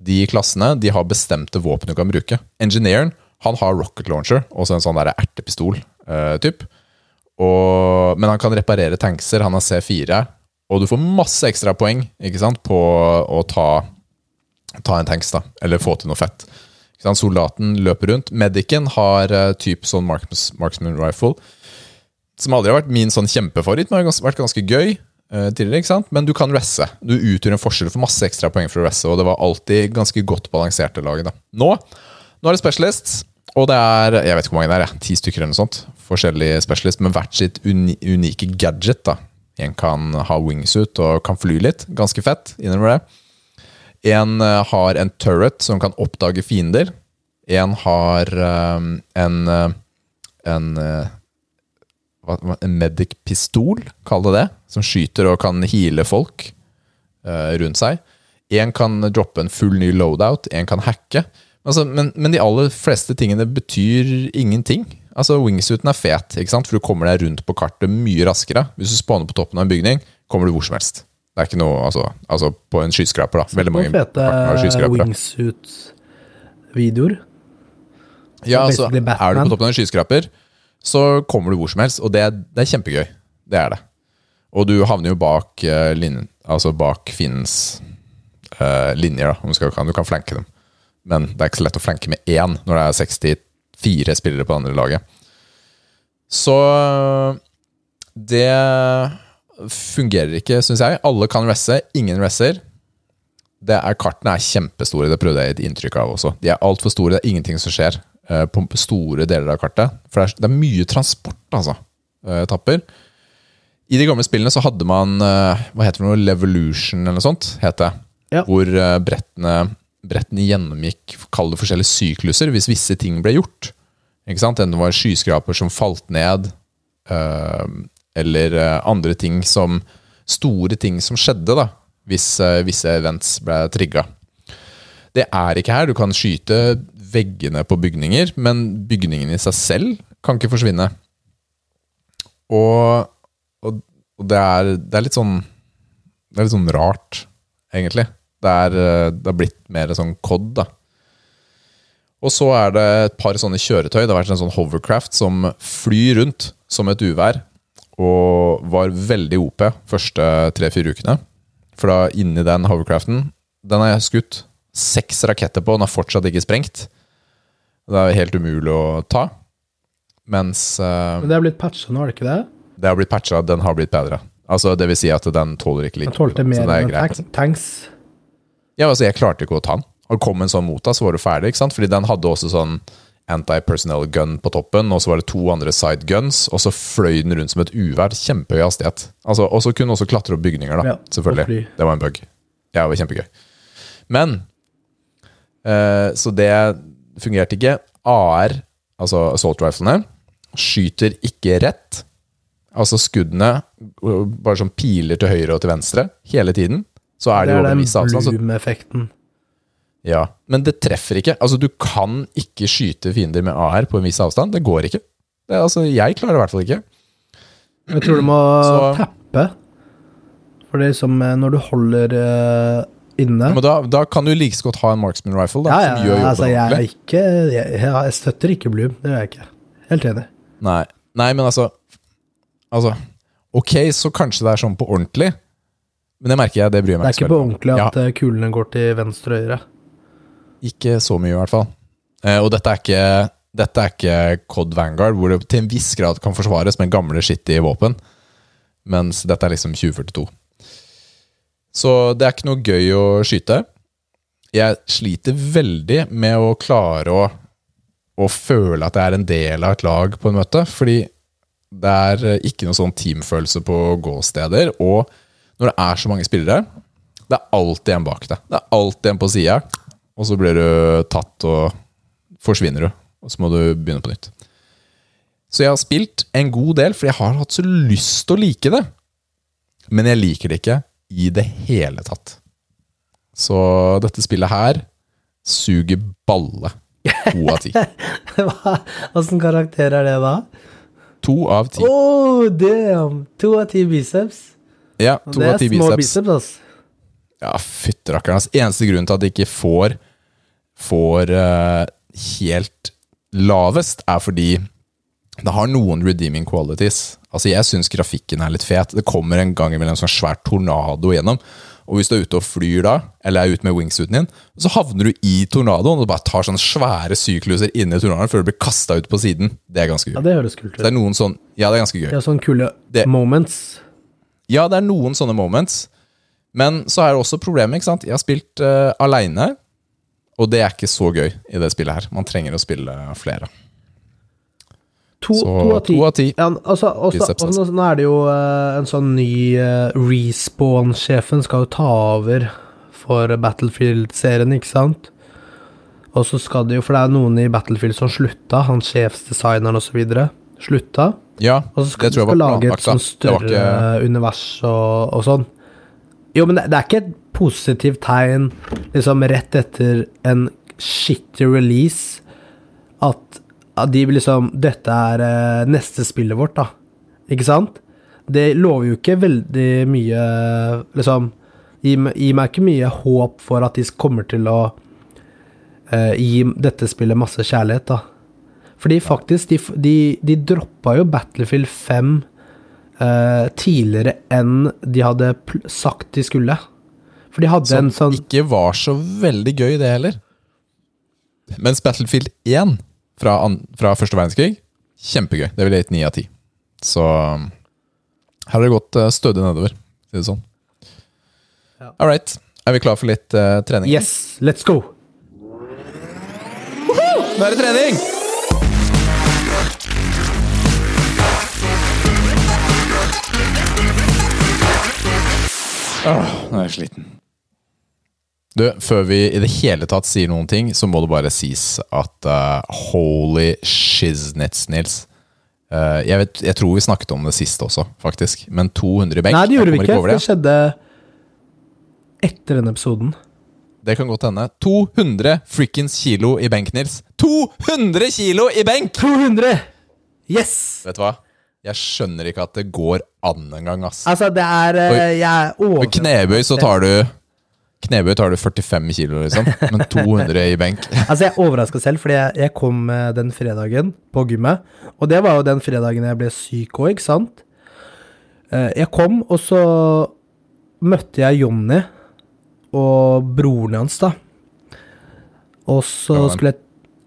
de klassene de har bestemte våpen du kan bruke. Engineeren han har rocket launcher, og så en sånn der ertepistol-typ. Og, men han kan reparere tankser, han har C4, og du får masse ekstra poeng ikke sant, på å ta, ta en tanks, da, eller få til noe fett. Soldaten løper rundt. Medicen har uh, typ sånn marks, marksman rifle, som aldri har vært min sånn kjempefavoritt, men har vært ganske gøy uh, tidligere. ikke sant? Men du kan resse. Du utgjør en forskjell for masse ekstra poeng for å resse, og det var alltid ganske godt balanserte da. Nå, nå er det specialists, og det er jeg vet ikke hvor mange det er, ti stykker eller noe sånt. Forskjellige specialists med hvert sitt uni unike gadget. da. En kan ha wingsuit og kan fly litt. Ganske fett. Innrømmer det. En uh, har en turret som kan oppdage fiender. En har um, en uh, en, uh, en medic-pistol, kall det det, som skyter og kan heale folk rundt seg. En kan droppe en full ny loadout, en kan hacke. Altså, men, men, de aller fleste tingene betyr ingenting. Altså, Wingsuiten er fet, ikke sant? for du kommer deg rundt på kartet mye raskere. Hvis du spawner på toppen av en bygning, kommer du hvor som helst. Det er ikke noe, altså, altså på en skyskraper, da. Veldig mange fete wingsuit-videoer. Ja, altså, er du på toppen av en skyskraper, så kommer du hvor som helst, og det, det er kjempegøy. Det er det. Og du havner jo bak uh, linjen, altså bak fiendens uh, linjer, da, om du, skal, du kan flanke dem. Men det er ikke så lett å flanke med én når det er 64 spillere på det andre laget. Så det fungerer ikke, syns jeg. Alle kan resse, ingen resser. Det er, kartene er kjempestore, det prøvde jeg et inntrykk av også. De er altfor store, det er ingenting som skjer uh, på store deler av kartet. For det er, det er mye transport, altså. Uh, etapper. I de gamle spillene så hadde man uh, hva heter det noe, Levolution eller noe sånt. het det. Ja. Hvor brettene, brettene gjennomgikk kall det forskjellige sykluser hvis visse ting ble gjort. Ikke sant? Enten det var skyskraper som falt ned, eller andre ting som Store ting som skjedde, da hvis visse events ble trigga. Det er ikke her. Du kan skyte veggene på bygninger, men bygningen i seg selv kan ikke forsvinne. Og, og, og det, er, det, er, sånn Det er litt sånn rart, egentlig. Det er, det er blitt mer sånn COD, da. Og så er det et par sånne kjøretøy. Det har vært en sånn hovercraft som flyr rundt som et uvær. Og var veldig OP første tre-fire ukene. For da inni den hovercraften Den har jeg skutt seks raketter på, den har fortsatt ikke sprengt. Det er helt umulig å ta. Mens uh, Men det har blitt patcha nå, er det ikke det? Det har blitt patcha, den har blitt bedre. Altså, det vil si at den tåler ikke like Den tålte mer enn tanks? Ja, altså, jeg klarte ikke å ta den. Og kom en sånn mot deg, så var du ferdig. ikke sant? Fordi den hadde også sånn anti-personnel gun på toppen, og så var det to andre side guns, og så fløy den rundt som et uvær. Kjempehøy hastighet. Altså, og så kunne den også klatre opp bygninger, da. Ja, selvfølgelig. Det var en bug. Ja, det var kjempegøy. Men eh, Så det fungerte ikke. AR, altså assault riflene, skyter ikke rett. Altså skuddene bare sånn piler til høyre og til venstre hele tiden. Så er det, det er den bloom-effekten. Ja, men det treffer ikke. Altså, du kan ikke skyte fiender med AR på en viss avstand. Det går ikke. Det, altså, jeg klarer det i hvert fall ikke. Jeg tror du må Så, tappe. For det er som eh, når du holder uh, inne Men da, da, kan du like godt ha en marksman rifle, da, ja, ja, som gjør jobben altså, jeg, er ikke, jeg, jeg, støtter ikke Bloom. Det gjør jeg ikke. Helt enig. Nei, Nei men altså Altså, Ok, så kanskje det er sånn på ordentlig, men det merker jeg, det bryr jeg Det meg er ikke så på veldig om. ordentlig at ja. kulene går til venstre og høyre. ikke så mye, i hvert fall. Eh, og dette er ikke dette er ikke Cod Vanguard, hvor det til en viss grad kan forsvares med gamle skittige våpen. Mens dette er liksom 2042. Så det er ikke noe gøy å skyte. Jeg sliter veldig med å klare å, å føle at jeg er en del av et lag på en møte. Fordi det er eh, ikke noe sånn teamfølelse på gåsteder. Og når det er så mange spillere, det er alltid en bak deg. Det er alltid en på sida, og så blir du tatt og forsvinner du. Og så må du begynne på nytt. Så jeg har spilt en god del, for jeg har hatt så lyst til å like det. Men jeg liker det ikke i det hele tatt. Så dette spillet her suger balle. To av ti. Åssen karakter er det da? To av ti. Oh, damn! To av ti biceps. Ja, to av ti biceps. det er små biceps. altså. Ja, fytterakkeren. Altså, eneste grunnen til at de ikke får Får uh, helt lavest, er fordi det har noen redeeming qualities. Altså, jeg syns grafikken er litt fet. Det kommer en gang imellom en sånn svær tornado gjennom. Og hvis du er ute og flyr da, eller er ute med wingsuiten din, så havner du i tornadoen og bare tar sånne svære sykluser inni tornadoen før du blir kasta ut på siden. Det er ganske gøy. Ja, det høres kult Så det er noen sånn Ja, det er ganske gøy. Det er sånne kule Det- moments. Ja, det er noen sånne moments. Men så er det også problemet, ikke sant. Jeg har spilt uh, aleine, og det er ikke så gøy i det spillet her. Man trenger å spille flere. To, Så to av ti. Ja, altså, også, også, nå er det jo uh, en sånn ny uh, Respawn-sjefen skal jo ta over for Battlefield-serien, ikke sant? Og så skal det jo, for det er noen i Battlefield som slutta, han sjefsdesigneren osv. Slutta. Ja, Og så skal det de tror jeg var lage et større ikke univers og, og sånn. Jo, men det, det er ikke et positivt tegn liksom rett etter en shitty release at, at de liksom Dette er uh, neste spillet vårt, da. Ikke sant? Det lover jo ikke veldig mye Liksom Gir meg- ikke mye håp for at de kommer til å uh, gi dette spillet masse kjærlighet, da. Fordi faktisk, de, de, de droppa jo Battlefield 5 eh, tidligere enn de hadde sagt de skulle. For de hadde Som en sånn ikke var så veldig gøy, det heller. Mens Battlefield 1 fra, an, fra første verdenskrig, kjempegøy. Det ville gitt ni av ti. Så um, her har det gått uh, stødig nedover, si det sånn. Ja. All right. Er vi klar for litt uh, trening? Yes, let's go! Nå er det trening! Åh, nå er jeg sliten. Du, Før vi i det hele tatt sier noen ting, så må det bare sies at uh, holy shiznits, Nils. Uh, jeg, vet, jeg tror vi snakket om det siste også, faktisk. Men 200 i benk Nei, det gjorde vi ikke. ikke. det. Det skjedde etter denne episoden. Det kan godt hende. 200 frikkens kilo i benk, Nils. 200 kilo i benk! 200! Yes! Vet du hva? Jeg skjønner ikke at det går an engang, ass. Altså, det er eh, Jeg er For knebøy så tar du Knebøy tar du 45 kilo, liksom. Men 200 i benk Altså, jeg er overraska selv, fordi jeg, jeg kom eh, den fredagen på gymmet. Og det var jo den fredagen jeg ble syk òg, ikke sant? Eh, Jeg kom, og så møtte jeg Jonny og broren hans, da. Og så skulle jeg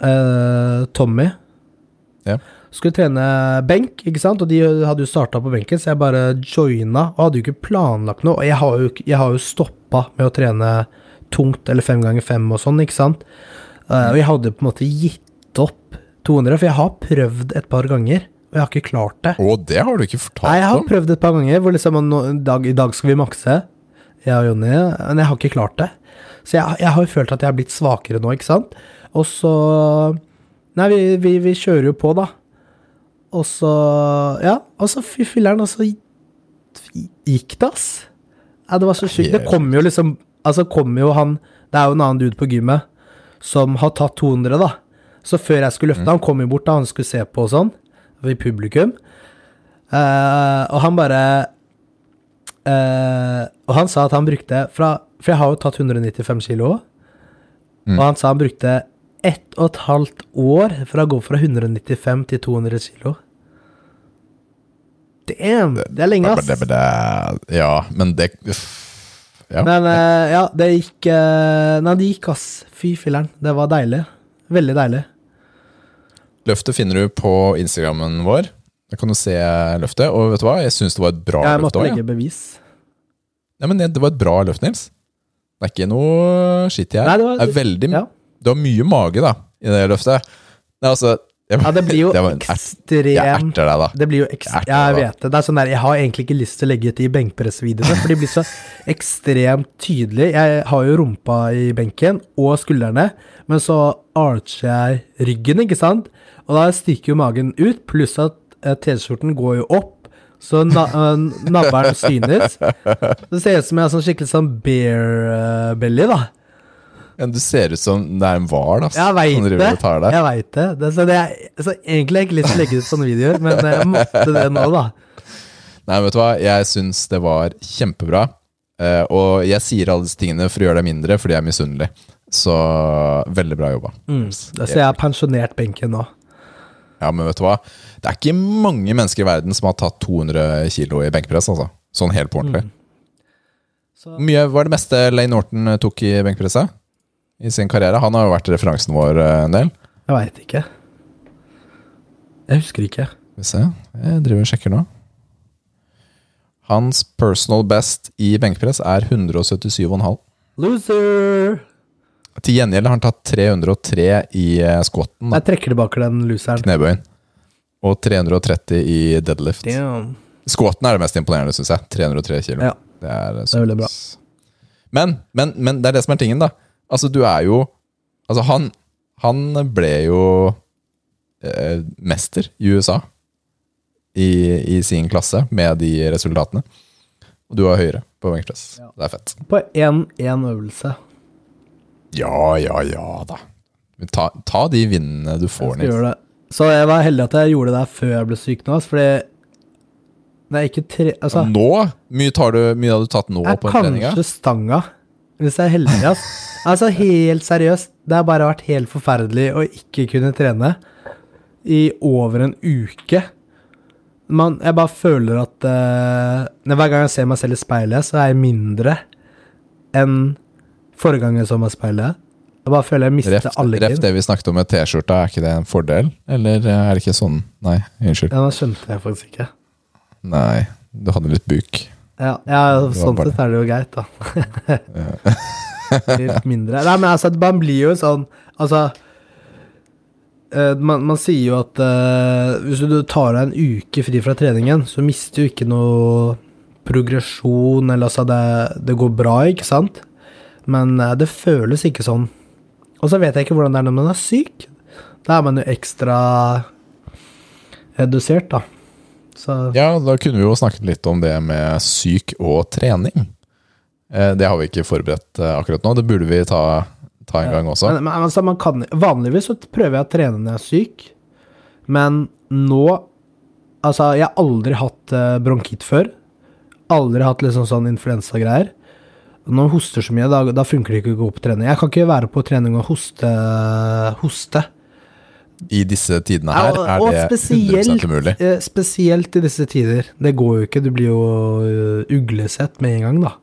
eh, Tommy Ja. Skulle trene benk, ikke sant? Og de hadde jo starta på benken, så jeg bare joina og hadde jo ikke planlagt noe. Og jeg har jo, jeg har jo stoppa med å trene tungt eller fem ganger fem og sånn, ikke sant? Uh, og jeg hadde på en måte gitt opp 200, for jeg har prøvd et par ganger, og jeg har ikke klart det. Å, det har du ikke fortalt om? Nei, jeg har prøvd et par ganger hvor liksom i dag, i dag skal vi makse, jeg og Jonny, men jeg har ikke klart det. Så jeg, jeg har jo følt at jeg har blitt svakere nå, ikke sant? Og så Nei, vi, vi, vi kjører jo på, da. Og så Ja, og så fy filler'n, og så gikk det, ass. Ja, det var så sjukt. Det kom jo liksom Altså, kom jo han Det er jo en annen dude på gymmet som har tatt 200, da. Så før jeg skulle løfte, han kom jo bort da han skulle se på og sånn, i publikum. Uh, og han bare uh, Og han sa at han brukte fra For jeg har jo tatt 195 kilo. Mm. Og han sa han brukte ett og et halvt år for å gå fra 195 til 200 kilo. Damn, det er lenge, ass. Ja, men det. Ja. Men eh, ja, det gikk eh, Nei, det gikk, ass. Fy filleren. Det var deilig. Veldig deilig. Løftet finner du på Instagrammen vår. Da kan du se løftet. Og vet du hva, jeg syns det var et bra løft. Jeg løft måtte òg. legge bevis. Ja, men det, det var et bra løft, Nils. Det er ikke noe skitt her. Nei, det, det er veldig, Ja. Du har mye mage da, i det løftet. Nei, altså, jeg, Ja, det blir jo var Jeg erter deg, da. Det blir jo ekst Jeg Jeg vet det. Det er sånn der, jeg har egentlig ikke lyst til å legge ut de benkpressvideoene, for de blir så ekstremt tydelige. Jeg har jo rumpa i benken og skuldrene, men så archer jeg ryggen, ikke sant? Og da stikker jo magen ut, pluss at eh, T-skjorten går jo opp, så na eh, navlen synes. Det ser ut som jeg har sånn skikkelig sånn bear eh, belly, da. Ja, Du ser ut som det er en hval veit som driver det. og tar deg. Jeg vet det. det, så det er, så egentlig har jeg ikke lyst til å legge ut sånne videoer, men jeg måtte det nå, da. Nei, vet du hva? Jeg syns det var kjempebra. Uh, og jeg sier alle disse tingene for å gjøre deg mindre, fordi jeg er misunnelig. Så veldig bra jobba. Mm. Så jeg har pensjonert benken nå. Ja, men vet du hva? Det er ikke mange mennesker i verden som har tatt 200 kilo i benkpress, altså. Sånn helt på ordentlig. Så, Hvor mye var det meste Lane Norton eh, tok i benkpresset i sin karriere? Han har jo vært referansen vår eh, en del. jeg veit ikke. Jeg husker ikke. Skal vi se, jeg driver og sjekker nå. Hans personal best i benkpress er 177,5. Loser! Til gjengjeld har han tatt 303 i eh, squatten, Jeg trekker tilbake den loseren. knebøyen. Og 330 i deadlift. Damn. Squatten er det mest imponerende, syns jeg. 303 kilo. Ja. Det er, er veldig bra. Men, men, men det er det som er tingen, da. Altså, du er jo Altså, han, han ble jo eh, mester i USA i, i sin klasse med de resultatene. Og du er høyere på benkpress. Ja. Det er fett. På én øvelse. Ja, ja, ja da. Ta, ta de vinnene du får, Nils. Så jeg var heldig at jeg gjorde det der før jeg ble syk nå, fordi det er ikke tre Altså, Nå? Mye, tar du, mye har du tatt nå på treninga? kanskje stanga, hvis jeg er heldig, ass. Altså, helt seriøst. Det har bare vært helt forferdelig å ikke kunne trene i over en uke. Man, jeg bare føler at uh, Hver gang jeg ser meg selv i speilet, så er jeg mindre enn forrige gang jeg så meg i speilet. Jeg bare føler jeg mister reft, alle ref kin. det vi snakket om med T-skjorta, er ikke det en fordel? Eller er det ikke sånn? Nei, unnskyld. Ja, nå skjønte jeg faktisk ikke. Nei, du hadde litt buk. Ja, ja sånn sett er det jo greit, da. Litt mindre. Nei, men altså, man blir jo sånn Altså eh, man, man sier jo at uh, hvis du tar deg en uke fri fra treningen, så mister du ikke noe progresjon, eller altså det, det går bra, ikke sant? Men uh, det føles ikke sånn. Og så vet jeg ikke hvordan det er når man er syk. Da er man jo ekstra redusert, da. Så Ja, da kunne vi jo snakket litt om det med syk og trening. Eh, Det har vi ikke forberedt eh, akkurat nå. Det burde vi ta, ta en gang også. Men, men altså, man kan, vanligvis så prøver jeg å trene når jeg er syk, men nå Altså, jeg har aldri hatt eh, bronkitt før. Aldri hatt liksom sånn influensagreier. Når man hoster så mye, da, da funker det ikke å gå på trening. Jeg kan ikke være på trening og hoste. hoste. I disse tidene Ja, her og- er det spesielt- 100 umulig. Eh, spesielt i disse tider. Det går jo ikke. Du blir jo eh, uglesett med en gang, da.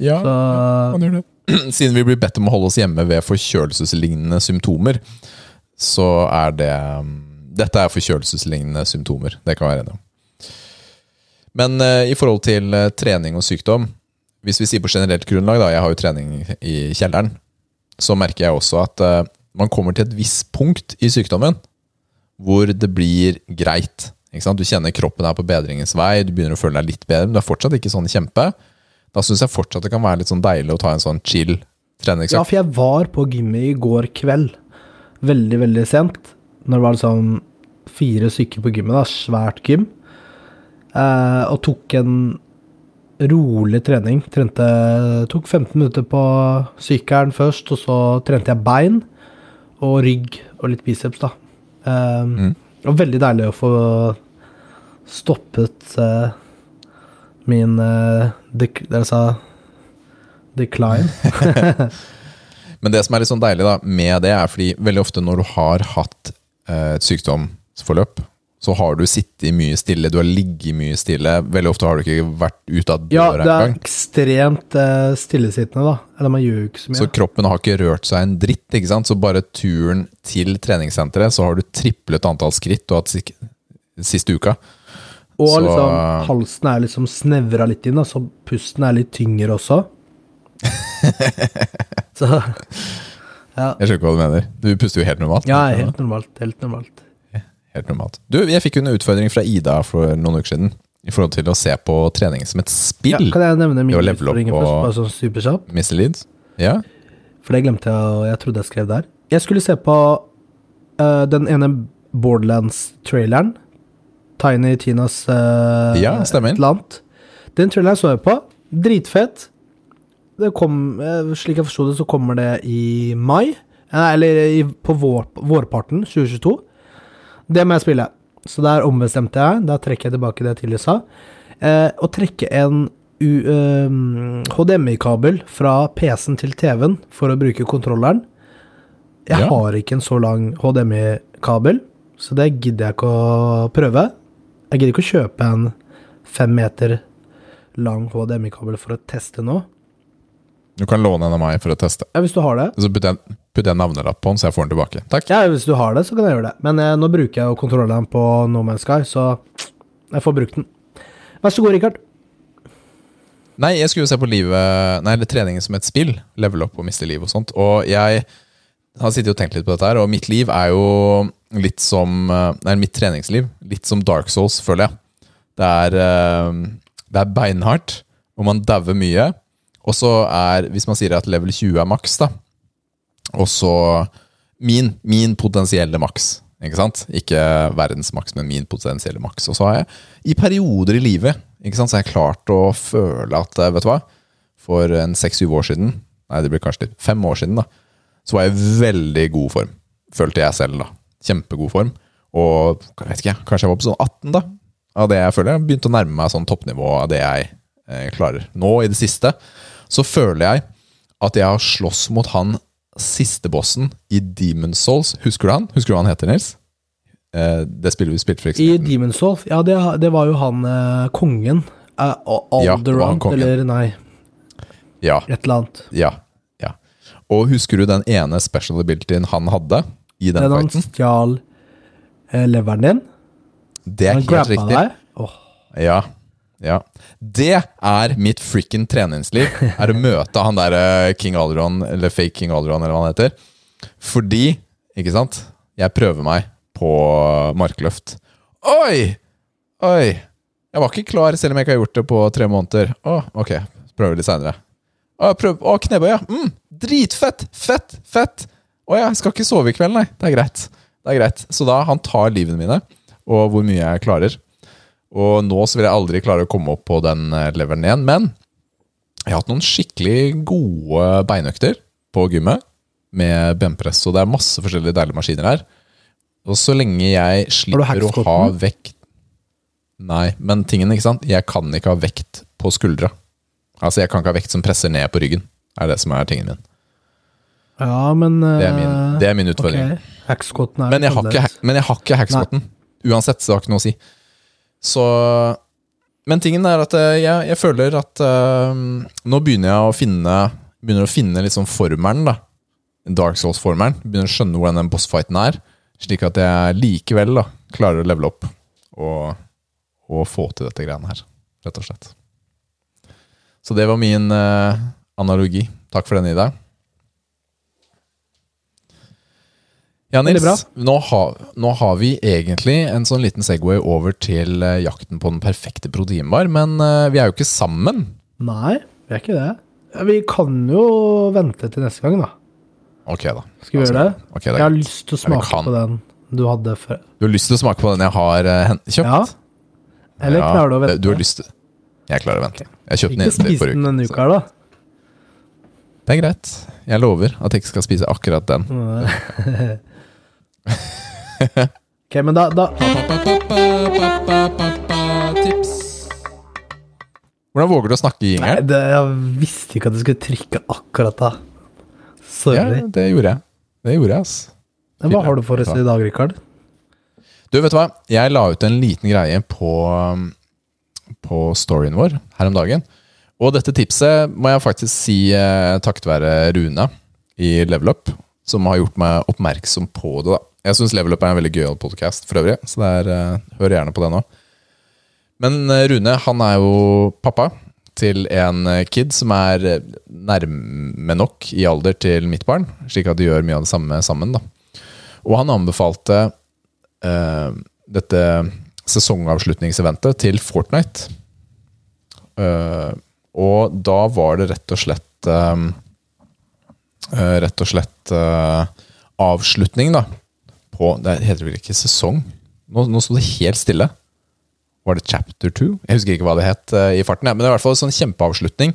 Ja, Så man gjør det. Siden vi blir bedt om å holde oss hjemme ved forkjølelseslignende symptomer, så er det mm, Dette er forkjølelseslignende symptomer. Det kan vi være enige om. Men uh, i forhold til uh, trening og sykdom, hvis vi sier på generelt grunnlag, da, jeg har jo trening i kjelleren, så merker jeg også at eh, man kommer til et visst punkt i sykdommen hvor det blir greit. Du kjenner kroppen er på bedringens vei, du begynner å føle deg litt bedre, men du er fortsatt ikke sånn kjempe. Da syns jeg fortsatt det kan være litt sånn deilig å ta en sånn chill Ja, for jeg var på gymmet i går kveld. Veldig, veldig sent. Når det var liksom fire stykker på gymmet, da. Svært gym. Eh, og tok en rolig trening. Trente Tok 15 minutter på sykkelen først, og så trente jeg bein og rygg og litt biceps, da. Um, Mm. Det var veldig deilig å få stoppet uh, min uh, dek Dere sa decline. Men det som er litt sånn deilig da, med det, er fordi veldig ofte når du har hatt eh, et sykdomsforløp, så har du sittet mye stille, du har ligget mye stille. Veldig ofte har du ikke vært ute av Ja, det er engang. ekstremt eh, stillesittende, da. Eller man gjør jo ikke så mye. Så kroppen har ikke rørt seg en dritt, ikke sant? Så bare turen til treningssenteret, så har du triplet antall skritt du har hatt siste uka. Og så- liksom, halsen er liksom snevra litt inn, da, så pusten er litt tyngre også. så Ja, Jeg skjønner ikke hva du mener. Du puster jo helt normalt. ja helt normalt. Helt normalt. Helt normalt. Du, jeg fikk jo en utfordring fra Ida for noen uker siden. I forhold til å se på trening som et Ja, spill. kan jeg nevne min utfordringer først, bare sånn superkjapt? Mr. Leeds? Ja? For det glemte jeg, og jeg trodde jeg skrev der. Jeg skulle se på uh, den ene Borderlands-traileren. Tiny Tinas uh, Ja, annet. Den traileren så jeg på. Dritfett. Det kom, eh, slik jeg forsto det, så kommer det i mai. Eller i, på vår, vårparten 2022. Det må jeg spille. Så der ombestemte jeg. Da trekker jeg tilbake det jeg tidligere sa. Eh, å trekke en uh, ehm, HDMI-kabel fra PC-en til TV-en for å bruke kontrolleren. Jeg Ja. har ikke en så lang HDMI-kabel, så det gidder jeg ikke å prøve. Jeg gidder ikke å kjøpe en fem meter lang HDMI-kabel for å teste nå. Du kan låne en av meg for å teste. Ja, hvis du har det. Så putter jeg, putter jeg navnelapp på den, så jeg får den tilbake. Takk. Ja, hvis du har det, så kan jeg gjøre det. Men eh, nå bruker jeg jo kontrolleren på No Man's Sky, så jeg får brukt den. Vær så god, Rikard. Nei, jeg skulle jo se på livet Nei, eller treningen som et spill. Level up og miste liv og sånt. Og jeg har sittet og tenkt litt på dette her, og mitt liv er jo litt som eh, Nei, mitt treningsliv. Litt som Dark Souls, føler jeg. Det er, eh, det er beinhardt, og man dauer mye. Og så er, hvis man sier at level 20 er maks, da, og så min, min potensielle maks. Ikke sant? Ikke verdens maks, men min potensielle maks. Og så har jeg i perioder i livet ikke sant, så har jeg klart å føle at eh, Vet du hva? For en seks-syv år siden, nei det blir kanskje litt, fem år siden, da, så var jeg i veldig god form. Følte jeg selv, da. Kjempegod form. Og jeg vet ikke, kanskje jeg var på sånn 18, da. Av det jeg føler. Jeg begynte å nærme meg sånn toppnivå av det jeg eh, klarer. Nå i det siste så føler jeg at jeg har slåss mot han siste bossen i Demon's Souls. Husker du han? Husker du hva han heter, Nils? Eh, det spillet vi spilte for eksempel. I. Demon's Souls, ja, det, det var jo han eh, kongen. Eh, Ja, var han Alderant, kongen. eller nei, Ja, et eller annet. ja, ja. Og husker du den ene special abilityen han hadde i den Den han stjal eh, leveren din. Det er Han helt riktig. deg. Åh, Ja, ja. Det er mitt frikken treningsliv. Er å møte han der eh, King Alderon, eller fake King Alderon, eller hva han heter. Fordi, ikke sant, jeg prøver meg på markløft. Oi! Oi! Jeg var ikke klar, selv om jeg ikke har gjort det på tre måneder. Å, ok, prøver litt seinere. Å, prøv, å, knebøy. Mm, dritfett! Fett! Fett! Å ja, jeg skal ikke sove i kveld, nei. Det er greit. Det er greit. Så da han tar livene mine, og hvor mye jeg klarer. Og nå så vil jeg aldri klare å komme opp på den eh, leveren igjen. Men jeg har hatt noen skikkelig gode beinøkter på gymmet med benpress, og det er masse forskjellige deilige maskiner her. Og så lenge jeg slipper å ha vekt Nei, men tingen, ikke sant? Jeg kan ikke ha vekt på skuldra. Altså, jeg kan ikke ha vekt som presser ned på ryggen. Er det som er tingen min. Ja, men Det er min, det er min utfordring. Okay. Men jeg har ikke, men jeg har ikke hackscotten. Uansett, så det har ikke noe å si. Så Men tingen er at eh, jeg, jeg føler at uh, nå begynner jeg å finne Begynner å finne liksom formelen, da. Dark Souls-formelen. Begynner å skjønne hvordan den bossfighten er. Slik at jeg likevel da klarer å levele opp og, og få til dette greiene her. Rett og slett. Så det var min uh, analogi. Takk for den, Ida. Ja, Nils, nå har, nå har vi egentlig en sånn liten Segway over til eh, jakten på den perfekte proteinbar, men eh, vi er jo ikke sammen. Nei, vi er ikke det. Vi kan jo vente til neste gang, da. Ok, da. Skal vi gjøre det? Okay, det Jeg har lyst til å smake på den du hadde før. Du har lyst til å smake på den jeg har eh, kjøpt? Ja. Eller klarer du å vente? Du har lyst til Jeg klarer å vente. Jeg kjøpte den Ikke uke. spise spis den denne uka her, da. Det er greit. Jeg lover at jeg ikke skal spise akkurat den. Ok, men da, da Tips. Hvordan våger du å snakke i Nei, jingeren? det, jeg visste ikke at du skulle trykke akkurat da. Ja, Sorry. det gjorde jeg. Det gjorde jeg, ass. Men Hva har du for oss i dag, Rikard? Du, vet du hva? Jeg la ut en liten greie på, på storyen vår her om dagen. Og dette tipset må jeg faktisk si eh, takket være Rune i Level Up, som har gjort meg oppmerksom på det. da. Jeg syns Level Up er en veldig gøyal podcast for øvrig, så der, er, eh, hør gjerne på det nå. Men eh, Rune han er jo pappa til en eh, kid som er nærme nok i alder til mitt barn, slik at de gjør mye av det samme sammen. da. Og han anbefalte uh, dette sesongavslutningseventet til Fortnite. Uh, og da var det rett og slett eh, Rett og slett avslutning, da. På Det heter vel ikke sesong? Nå, nå sto det helt stille. Var det chapter two? Jeg husker ikke hva det het uh, i farten. Ja. Men det er i hvert fall en sånn kjempeavslutning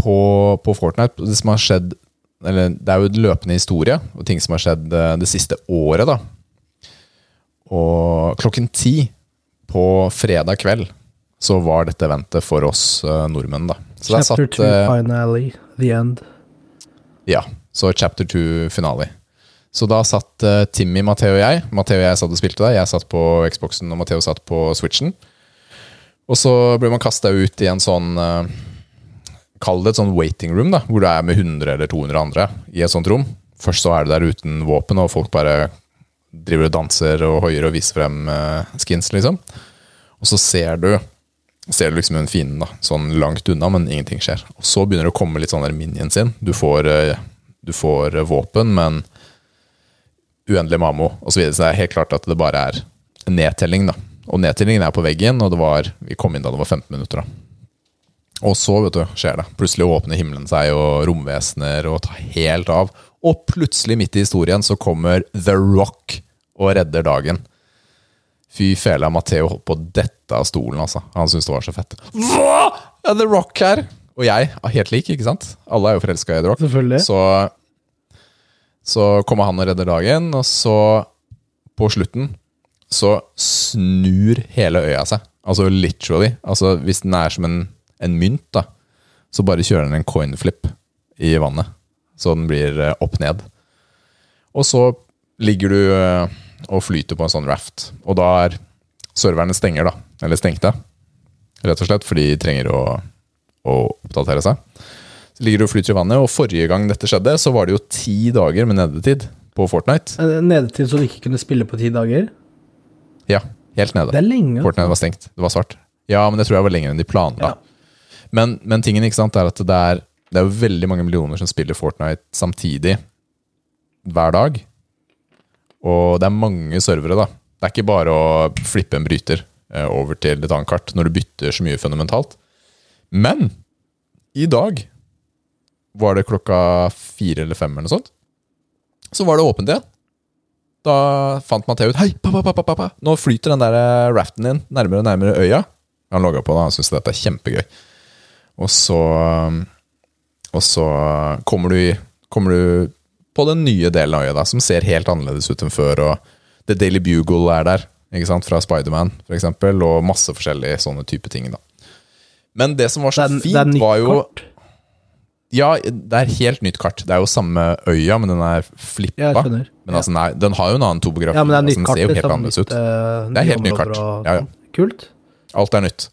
på, på Fortnite. Det som har skjedd eller Det er jo en løpende historie og ting som har skjedd uh, det siste året. da. Og klokken ti på fredag kveld så var dette eventet for oss uh, nordmenn. da. Så Chapter satt, 2 eh, finale, the end. Ja, så chapter 2 finale. Så da satt uh, Timmy, Matheo og jeg. Matheo og jeg satt og spilte der. Jeg satt på Xboxen, og Matheo satt på Switchen. Og så ble man kasta ut i en sånn uh, Kall det et sånn waiting room, da, hvor du er med 100 eller 200 andre i et sånt rom. Først så er du der uten våpen, og folk bare driver og danser og hoier og viser frem uh, skins, liksom. Og så ser du ser du liksom en fienden da, sånn langt unna, men ingenting skjer. Og så begynner det å komme litt sånn der minions inn. Du får, eh, du får eh, våpen, men uendelig Mamo osv. Så, videre. så det er helt klart at det bare er en nedtelling. da. Og nedtellingen er på veggen, og det var, vi kom inn da det var 15 minutter. da. Og så vet du, skjer det. Plutselig åpner himmelen seg, og romvesener og tar helt av. Og plutselig, midt i historien, så kommer The Rock og redder dagen. Fy fela, Matheo holdt på å dette av stolen, altså. Han syntes det var så fett. Hva?! Er The Rock her? Og jeg er helt lik, ikke sant? Alle er jo forelska i The Rock. Selvfølgelig. Så, så kommer han og redder dagen, og så, på slutten, så snur hele øya seg. Altså literally. Altså Hvis den er som en, en mynt, da, så bare kjører den en coinflip i vannet. Så den blir eh, opp ned. Og så ligger du eh, og flyter på en sånn raft. Og da er serverne stenger, da. Eller stengte. Rett og slett fordi de trenger å, å oppdatere seg. Ligger og flyter i vannet, og forrige gang dette skjedde, så var det jo ti dager med nedetid på Fortnite. Eh, Nedetid så du ikke kunne spille på ti dager? Ja, helt nede. Det er lenge. altså. Fortnite var stengt. Det var svart. Ja, men det tror jeg var lenger enn de planla. Ja. Men, men tingen ikke sant, er at det er, det er veldig mange millioner som spiller Fortnite samtidig hver dag. Og det er mange servere, da. Det er ikke bare å flippe en bryter eh, over til et annet kart når du bytter så mye fundamentalt. Men i dag var det klokka fire eller fem eller noe sånt. Så var det åpent igjen. Da fant Matheo ut Hei, pappa, pappa, pappa, nå flyter den der eh, raften din nærmere og nærmere øya. Han logga på det, han syntes dette er kjempegøy. Og så Og så kommer du, kommer du på den nye delen av øya, da, som ser helt annerledes ut enn før. og The Daily Bugle er der, ikke sant, fra Spiderman f.eks., og masse forskjellige sånne type ting. da. Men det som var så den, fint, var jo kort. Ja, det er helt nytt kart. Det er jo samme øya, men den er flippa. Skjønner. Men altså, nei, den har jo en annen topografi. Ja, men det er altså, nytt den kart. ser jo helt liksom, annerledes ut. eh, Det er helt nytt kart. Ja, ja. sånn. Kult. Alt er nytt.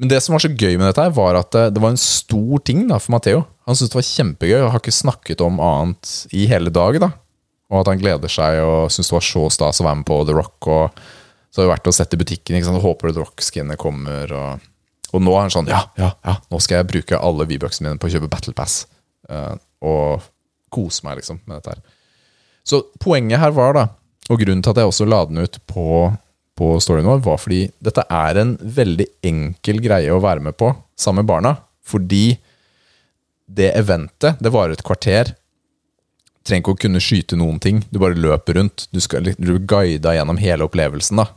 Men det som var så gøy med dette, her var at det, det var en stor ting da, for Matheo. Han syntes det var kjempegøy og har ikke snakket om annet i hele dag. da. Og at han gleder seg og syns det var så stas å være med på The Rock. og Så har vi vært og sett i butikken ikke sant? håper The Rock-skinnet kommer. Og, og nå er han sånn ja, ja, ja, nå skal jeg bruke alle V-bucksene mine på å kjøpe Battle Pass. Uh, og kose meg liksom med dette her. Så poenget her var, da, og grunnen til at jeg også la den ut på, på storyen vår, var fordi dette er en veldig enkel greie å være med på sammen med barna. Fordi det eventet, det varer et kvarter. Trenger ikke å kunne skyte noen ting. Du bare løper rundt. Du, skal, du blir guida gjennom hele opplevelsen. da.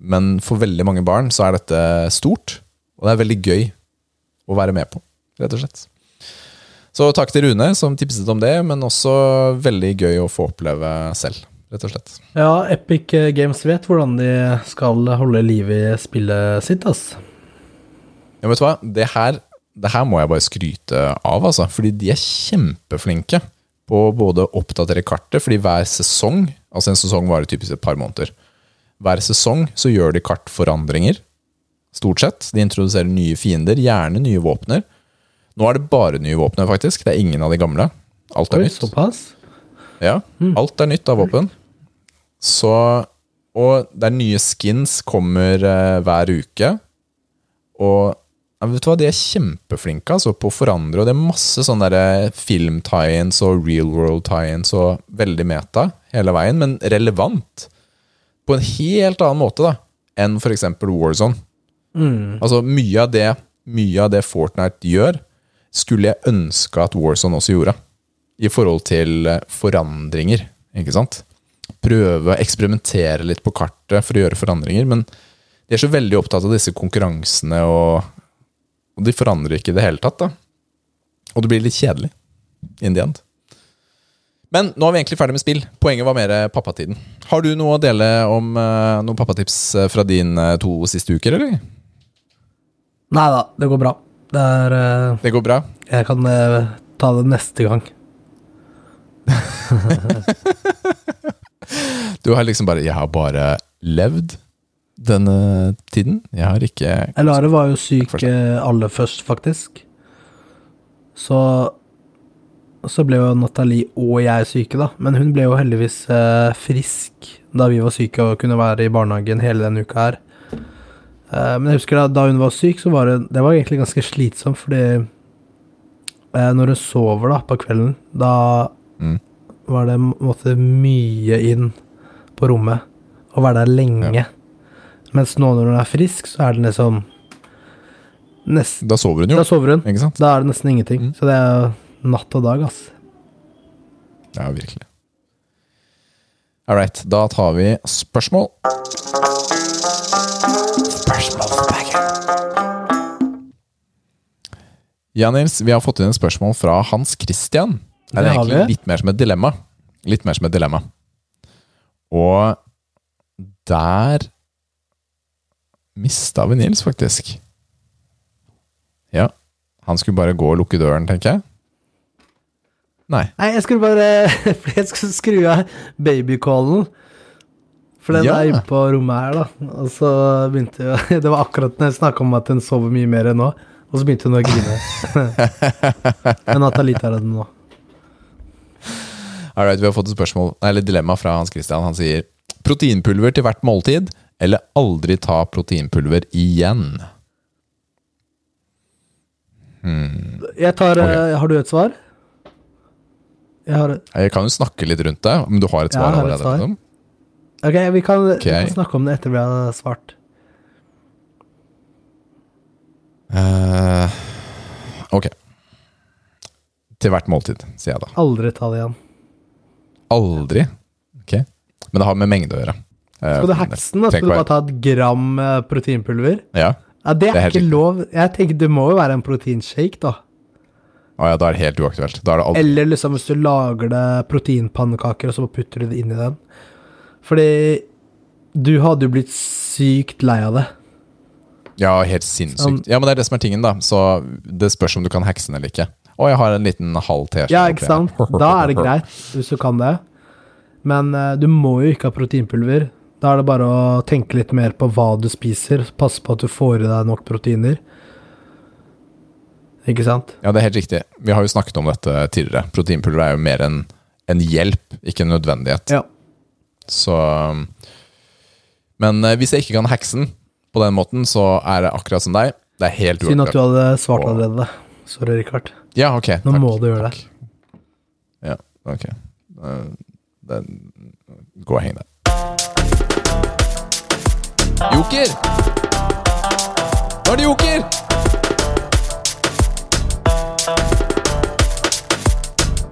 Men for veldig mange barn så er dette stort, og det er veldig gøy å være med på, rett og slett. Så takk til Rune som tipset om det, men også veldig gøy å få oppleve selv, rett og slett. Ja, Epic Games vet hvordan de skal holde liv i spillet sitt, ass. Ja, vet du hva? Det her, det her må jeg bare skryte av, altså. Fordi de er kjempeflinke på både å oppdatere kartet, fordi hver sesong, altså en sesong varer typisk et par måneder, hver sesong så gjør de kartforandringer. Stort sett. De introduserer nye fiender, gjerne nye våpner. Nå er det bare nye våpner, faktisk. Det er ingen av de gamle. Alt er Oi, nytt. såpass? Ja, alt er nytt av våpen. Så Og det er nye skins kommer eh, hver uke. Og ja, vet du hva, de er kjempeflinke altså, på å forandre, og det er masse sånne der film-tie-ins og real world tie-ins og veldig meta hele veien, men relevant. På en helt annen måte da, enn f.eks. Warzone. Altså mye av, det, mye av det Fortnite gjør, skulle jeg ønske at Warzone også gjorde. I forhold til eh, forandringer, ikke sant? Prøve å eksperimentere litt på kartet for å gjøre forandringer, men de er så veldig opptatt av disse konkurransene, og, og de forandrer ikke i det hele tatt. da. Og det blir litt kjedelig in the end. Men nå er vi egentlig ferdig med spill. Poenget var mer pappatiden. Har du noe å dele om eh, noen pappatips eh, fra din to siste uker, eller? Nei da, det går bra. Det er eh, Det går bra? Jeg kan eh, ta det neste gang. Du har liksom bare Jeg har bare levd denne tiden. Jeg har ikke Elare var jo syk Først. eh, aller først, faktisk. Så Så ble jo Nathalie og jeg syke, da. Men hun ble jo heldigvis eh, frisk da vi var syke og kunne være i barnehagen hele denne uka her. Eh, men jeg husker da, da hun var syk, så var det Det var egentlig ganske slitsomt, fordi eh, når hun sover da på kvelden, da Mm. var det måtte mye inn på rommet. Og være der lenge. Mens nå når hun er frisk, så er det liksom Nest, Da sover hun jo, Da sover hun. ikke sant? Da er det nesten ingenting. Mm. Så det er natt og dag, ass. Ja, virkelig. All right, da tar vi spørsmål. Ja, Nils, vi har fått inn et spørsmål fra Hans Christian. Det er egentlig litt mer som et dilemma. Litt mer som et dilemma. Og der mista vi Nils, faktisk. Ja. Han skulle bare gå og lukke døren, tenker jeg. Nei. Nei, jeg skulle bare jeg skulle skru av babycallen. For den Ja. er inne på rommet her, da. Og så begynte jo Det var akkurat når jeg snakka om at den sover mye mer enn nå. Og så begynte hun å grine. Men Nathalie tar den nå. All right, vi har fått et spørsmål, eller dilemma fra Hans Christian. Han sier proteinpulver til hvert måltid, eller aldri ta proteinpulver igjen. Jeg tar Ok. eh, Har du et svar? Jeg har et Jeg kan jo snakke litt rundt det, om du har et svar jeg har et allerede. svar. Ok, vi kan, vi kan snakke om det etter vi har svart. Uh, ok. Til hvert måltid, sier jeg da. Aldri ta det igjen. Aldri. Ok. Men det har med mengde å gjøre. Eh, Skal du hackse den? Skal du bare ta et gram eh, proteinpulver? Ja. Ja, det er, Det er ikke lov. Jeg tenker Det må jo være en proteinshake, da. Å ja, da er det helt uaktuelt. Det Eller liksom hvis du lager det proteinpannekaker, og så putter du det inn i den. Fordi du hadde jo blitt sykt lei av det. Ja, helt sinnssykt. Ja, men det er det som er tingen, da. Så det spørs om du kan hekse den eller ikke. Å, jeg har en liten halv T-skjorte. Ja, ikke sant? Da er det greit, hvis du kan det. Men uh, du må jo ikke ha proteinpulver. Da er det bare å tenke litt mer på hva du spiser. Passe på at du får i deg nok proteiner. Ikke sant? Ja, det er helt riktig. Vi har jo snakket om dette tidligere. Proteinpulver er jo mer en, en hjelp, ikke en nødvendighet. Ja. Så Men eh, hvis jeg ikke kan hekse den på den måten, så er det akkurat som deg. Det er helt Synd at du hadde svart allerede. Sorry, Richard. Ja, ok. Nå takk, må du gjøre det. Ja, ok. Eh, det, gå og heng deg. Joker! Nå er det joker!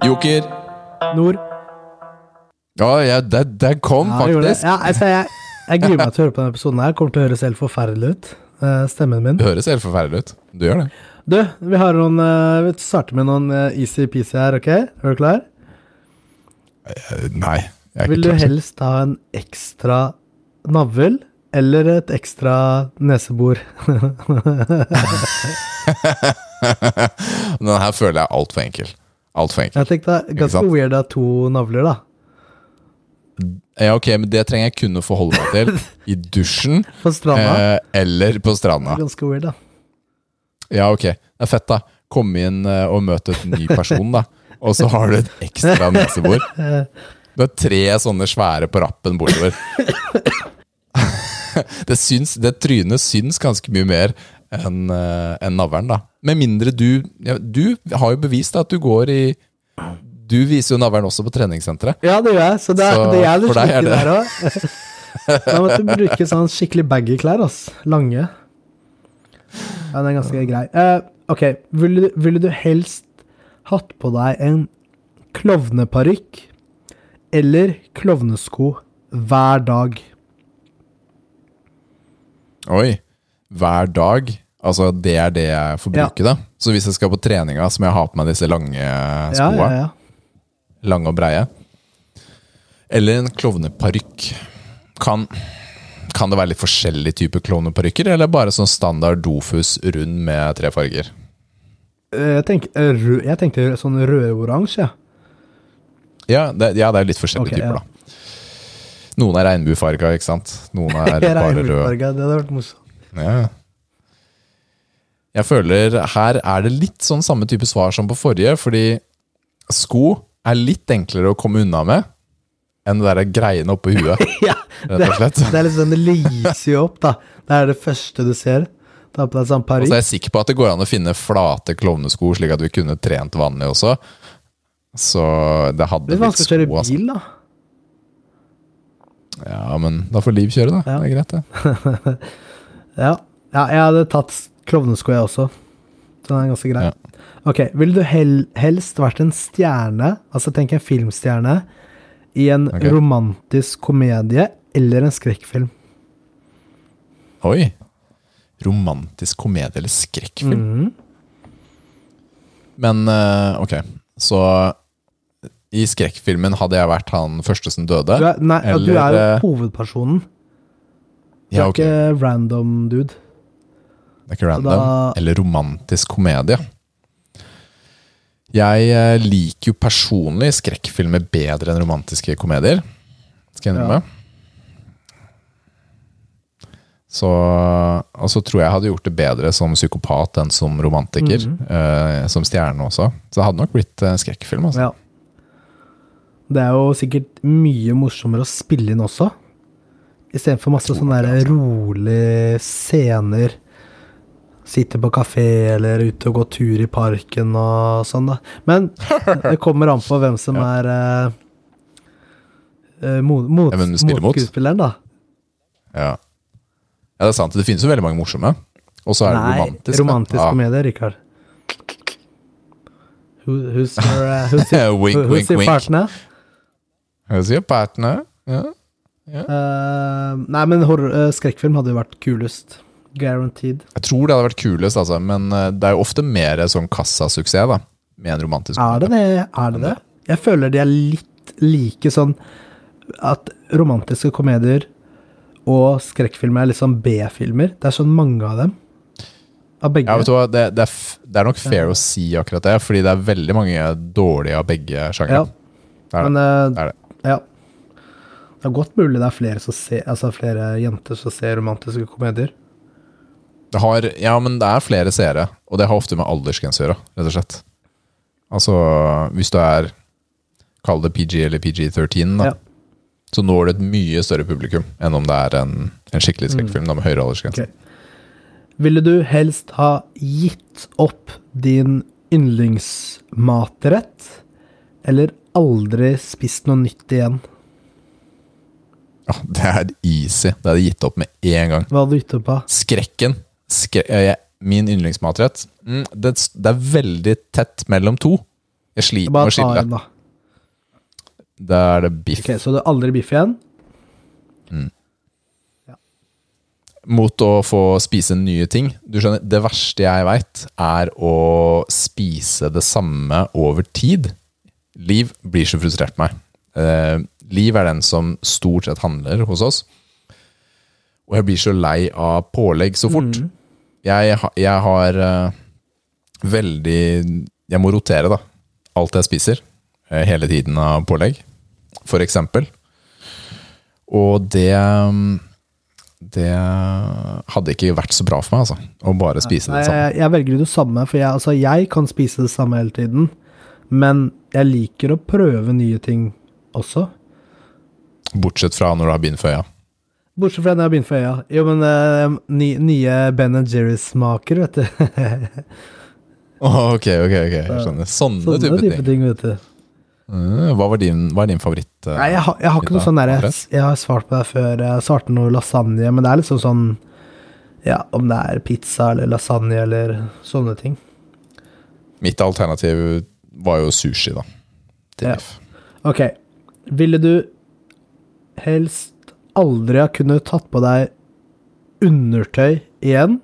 Joker. Nord. Ja, ja det, det kom Ja, jeg faktisk. Ja, altså, jeg, jeg gruer meg til å høre på denne episoden her. Kommer til å høres helt forferdelig ut. eh, stemmen min. Det høres helt forferdelig ut. Du gjør det. Du, vi har noen eh, Vi starter med noen uh, easy-peasy her, ok? Er du klar? Eh, Nei. Jeg er Vil du ikke klar. helst ha en ekstra navl eller et ekstra nesebor? Den her føler jeg er altfor enkel. Altfor enkel. Jeg tenkte det er ganske weird å ha to navler, da. Ja, ok, men det trenger jeg kun å forholde meg til i dusjen På stranda. eh, eller på stranda. Ganske weird, da. Ja, ok. Det er fett, da. Komme inn eh, og møte et ny person, da. Og så har du et ekstra nesebor. Du har tre sånne svære på rappen bortover. Det, syns, det trynet syns ganske mye mer enn en navlen, da. Med mindre du ja, Du har jo bevist at du går i Du viser jo navlen også på treningssenteret. Ja, det gjør jeg. Så det er, Så det er litt det- der òg. Da måtte du bruke sånn skikkelig baggy klær, ass. Lange. Ja, den er ganske grei. Uh, ok, ville du, ville du helst hatt på deg en klovneparykk eller klovnesko hver dag? Oi. Hver dag. Altså, det er det jeg får Ja. bruke, da. Så hvis jeg skal på treninga, så må jeg ha på meg disse lange Ja, ja, ja. Lange og breie. Eller en klovneparykk. Kan, kan det være litt forskjellige typer klovneparykker, eller bare sånn standard Dofus rund med tre farger? Eh, Jeg, tenk, eh, jeg tenkte sånn rød-oransje. Ja. Ja, det, ja, det er litt forskjellige Ok, ja. typer, da. Noen er regnbuefarga, ikke sant? Noen er bare rød. Det hadde vært morsomt. Ja. Jeg føler her er det litt sånn samme type svar som på forrige, fordi sko er litt enklere å komme unna med enn det der greiene oppå huet, Ja, rett og slett. det er litt sånn, det lyser jo opp, da. Det er det første du ser. Ta på deg sånn Og så er jeg sikker på at det går an å finne flate klovnesko, slik at vi kunne trent vanlig også. Så det hadde Det er blitt vanskelig å kjøre sko, altså. bil, da. Ja, men da får Liv kjøre, da. Ja. Det er greit, det. Ja. ja, jeg hadde tatt klovnesko, jeg også. Så den er ganske grei. Ja. Ok, ville du hel helst vært en stjerne, altså tenk en filmstjerne, i en okay. romantisk komedie eller en skrekkfilm? Oi. Romantisk komedie eller skrekkfilm? Mhm. Men eh, ok, så i skrekkfilmen hadde jeg vært han første som døde? Du er, nei, eller, du er eh, hovedpersonen. Du Ja, er ikke random dude. Det er ikke random. da- Eller romantisk komedie. Jeg eh, liker jo personlig skrekkfilmer bedre enn romantiske komedier. Skal jeg innrømme. Så, og så tror jeg jeg hadde gjort det bedre som psykopat enn som romantiker. Mhm. eh, som stjerne også. Så det hadde nok blitt eh, skrekkfilm. Altså. Ja. Det er jo sikkert mye morsommere å spille inn også. Istedenfor masse sånne rolige scener. Sitte på kafé eller ute og gå tur i parken og sånn, da. Men det kommer an på hvem som er eh, eh, mot, mot, Ja, mot? motskuespilleren, da. Ja. ja, det er sant. Det finnes jo veldig mange morsomme. Og så er det Nei, romantisk. da. romantisk komedie, Rikard. Who, who's your, uh, who's your, Wink, who's wink, your partner? Who's your partner? Yeah. Yeah. Uh, nei, men horror, eh, skrekkfilm hadde jo vært kulest. Guaranteed. Jeg tror det hadde vært kulest, altså, men eh, det er jo ofte mer sånn kassasuksess da, med en romantisk Er det det? Er det det? Jeg føler de er litt like sånn at romantiske komedier og skrekkfilmer er litt sånn B-filmer. Det er sånn mange av dem. Av begge. Ja, vet du hva, det, det, er, det er nok fair å si akkurat det, fordi det er veldig mange dårlige av begge sjangere. Ja, er men eh, Det er det. ja. Det er godt mulig det er flere, ser, altså flere jenter som ser romantiske komedier. Det har, ja, men det er flere seere, og det har ofte med aldersgrense å gjøre, rett og slett. Altså, hvis du er Kall det PG eller PG-13, da, Ja. så når du et mye større publikum enn om det er en, en skikkelig skrekkfilm da, med høyere aldersgrense. Okay. Ville du helst ha gitt opp din yndlingsmatrett, eller aldri spist noe nytt igjen? Ja, det er easy. Det hadde jeg gitt opp med en gang. Hva hadde du gitt opp av? Skrekken. Min yndlingsmatrett. Mm, det, det er veldig tett mellom to. Jeg sliter med å ta skille. en, da. Er det biff. Ok, Så det er aldri biff igjen? Mot å få spise nye ting. Du skjønner, Det verste jeg veit, er å spise det samme over tid. Liv blir så frustrert på meg. Eh, Liv er den som stort sett handler hos oss. Og jeg blir så lei av pålegg så fort. Jeg, jeg har uh, veldig Jeg må rotere, da. Alt jeg spiser. eh, hele tiden av pålegg. For eksempel. Og det mm, Det hadde ikke vært så bra for meg, altså. Å bare spise Nei, det samme. jeg, jeg velger det samme, for jeg, altså, jeg kan spise det samme hele tiden. Men jeg liker å prøve nye ting også. Bortsett fra når du har bind for øya. Bortsett fra da jeg har begynt for øya. Jo, men uh, ny, nye Ben Jerry-smaker, vet du. oh, ok, ok, ok. Sånne, Sånne type type ting. ting, vet du. Mm, Hva, var din, hva er din favoritt? Uh, Nei, jeg, har- jeg har ikke noe sånn der, jeg, Jeg har svart på det før. Jeg svarte noe lasagne, men det er liksom sånn Ja, om det er pizza eller lasagne eller sånne ting. Mitt alternativ var jo sushi, da. Til Ja. Ok. Ville du helst aldri ha kunnet tatt på deg undertøy igjen,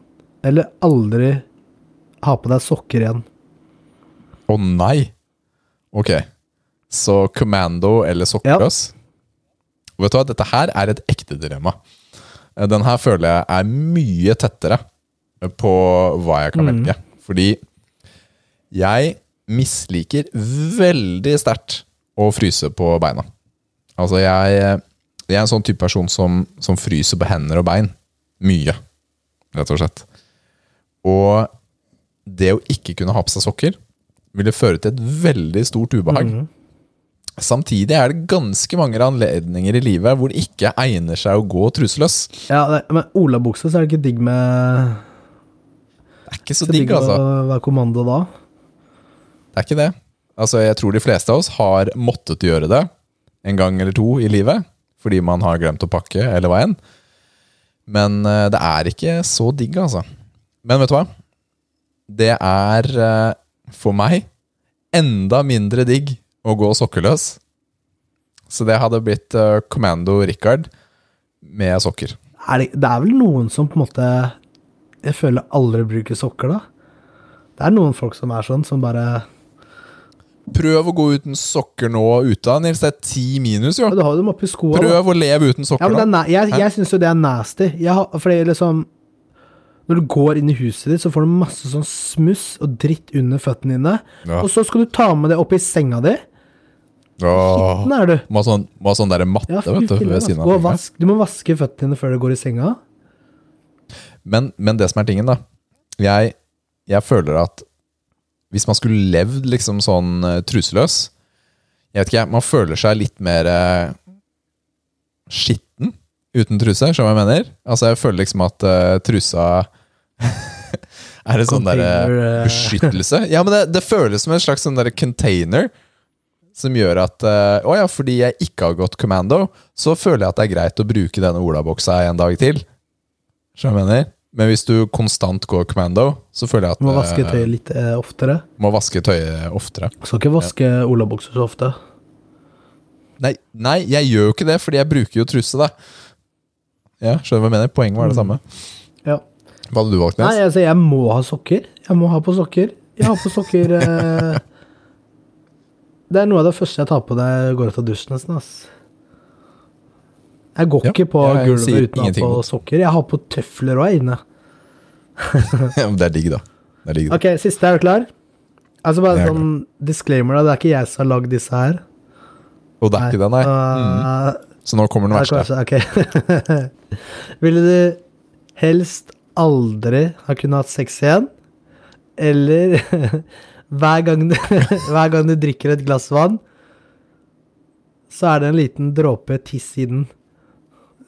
eller aldri ha på deg sokker igjen? Å nei! Ok. Så commando eller sokkeløs? Vet du hva, dette her er et ekte dilemma. Eh, Den her føler jeg er mye tettere på hva jeg kan velge. Fordi jeg misliker veldig sterkt å fryse på beina. Altså, jeg, jeg er en sånn type person som, som fryser på hender og bein. Mye, rett og slett. Og det å ikke kunne ha på seg sokker ville føre til et veldig stort ubehag. Samtidig er det ganske mange anledninger i livet hvor det ikke egner seg å gå truseløs. Ja, det, men olabukse, så er det ikke digg med Det er ikke så så digg, digg altså. å være kommando da. Det er ikke det. Altså, Jeg tror de fleste av oss har måttet gjøre det en gang eller to i livet. Fordi man har glemt å pakke, eller hva enn. Men eh, det er ikke så digg, altså. Men vet du hva? Det er eh, for meg enda mindre digg å gå sokkeløs. Så det hadde blitt eh, Commando Richard med sokker. Er det, det er vel noen som på en måte Jeg føler aldri bruker sokker, da. Det er noen folk som er sånn, som bare Prøv å gå uten sokker nå ute, Nils. Det er ti minus, jo. ja, Du har dem oppi skoene. Prøv å leve uten Ja, sokker er, nå. jeg jeg syns jo det er nasty. Har, fordi liksom Når du går inn i huset ditt, så får du masse sånn smuss og dritt under føttene dine. Ja. Og så skal du ta med det opp i senga di. Skitten er du. Må ha sånn, må sånn der matte Ja, vet du, ved altså. siden av. vask. Du må vaske føttene dine før du går i senga. Men, men det som er tingen, da jeg, jeg føler at hvis man skulle levd liksom sånn eh, truseløs Jeg vet ikke, man føler seg litt mer eh, skitten uten truse, som jeg mener? Altså, jeg føler liksom at uh, trusa er en sånn derre beskyttelse. Ja, men det, det føles som en slags sånn derre container. Som gjør at uh, Å ja, fordi jeg ikke har gått commando, så føler jeg at det er greit å bruke denne olaboksa en dag til. Skjønner du hva jeg mener? Men hvis du konstant går commando, så føler jeg at Du må vaske eh, tøyet litt eh, oftere. må vaske tøyet oftere. Skal ikke vaske olabukser så ofte. Nei, nei, jeg gjør jo ikke det, fordi jeg bruker jo truse, da. Ja, skjønner du hva jeg mener? Poenget var det samme. Ja. Hva hadde du valgt, Nei, altså, jeg må ha sokker. Jeg må ha på sokker. Jeg har på sokker eh, Det er noe av det første jeg tar på når jeg går ut av dusjen, nesten. ass. Jeg går Ja, ikke på gulvet uten å ha på sokker. Jeg har på tøfler òg inne. Ja, men det er digg, da. Det er digg, da. Ok, siste. Er du klar? Altså bare er sånn disclaimer, da. Det er ikke jeg som har lagd disse her. Og det er ikke det, nei. Mm. Så nå kommer den verste. kanskje, ok. Ville du helst aldri ha kunnet hatt sex igjen? Eller hver gang, du, hver gang du drikker et glass vann, så er det en liten dråpe tiss i den.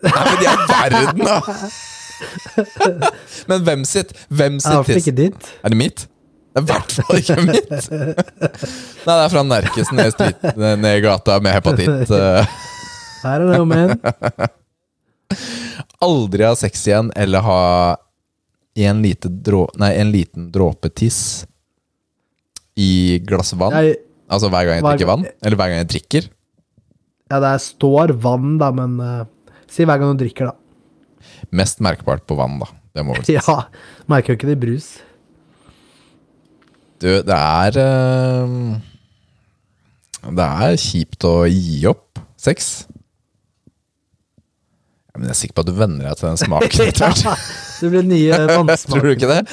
Nei, men i all verden, da! Men hvem sitt? Hvem sitt tiss? ikke ditt? Er det mitt? Det er i hvert fall ikke mitt! Nei, det er fra Nerkesen ned, street- ned i gata med hepatitt. eh. Her er det om en. Aldri ha sex igjen, eller ha en, lite drå, nei, en liten dråpe tiss i glass vann. Jeg, Altså hver gang jeg drikker vann. Eller hver gang jeg drikker. ja, det står vann, da, men eh, si hver gang du drikker, da. Mest merkbart på vann, da. Det må vel sies. Ja, merker jo ikke det i brus. Du, det er eh, Det er kjipt å gi opp sex. Ja, men jeg er sikker på at du venner deg til den smaken etter hvert. Ja, det blir nye Tror du ikke det?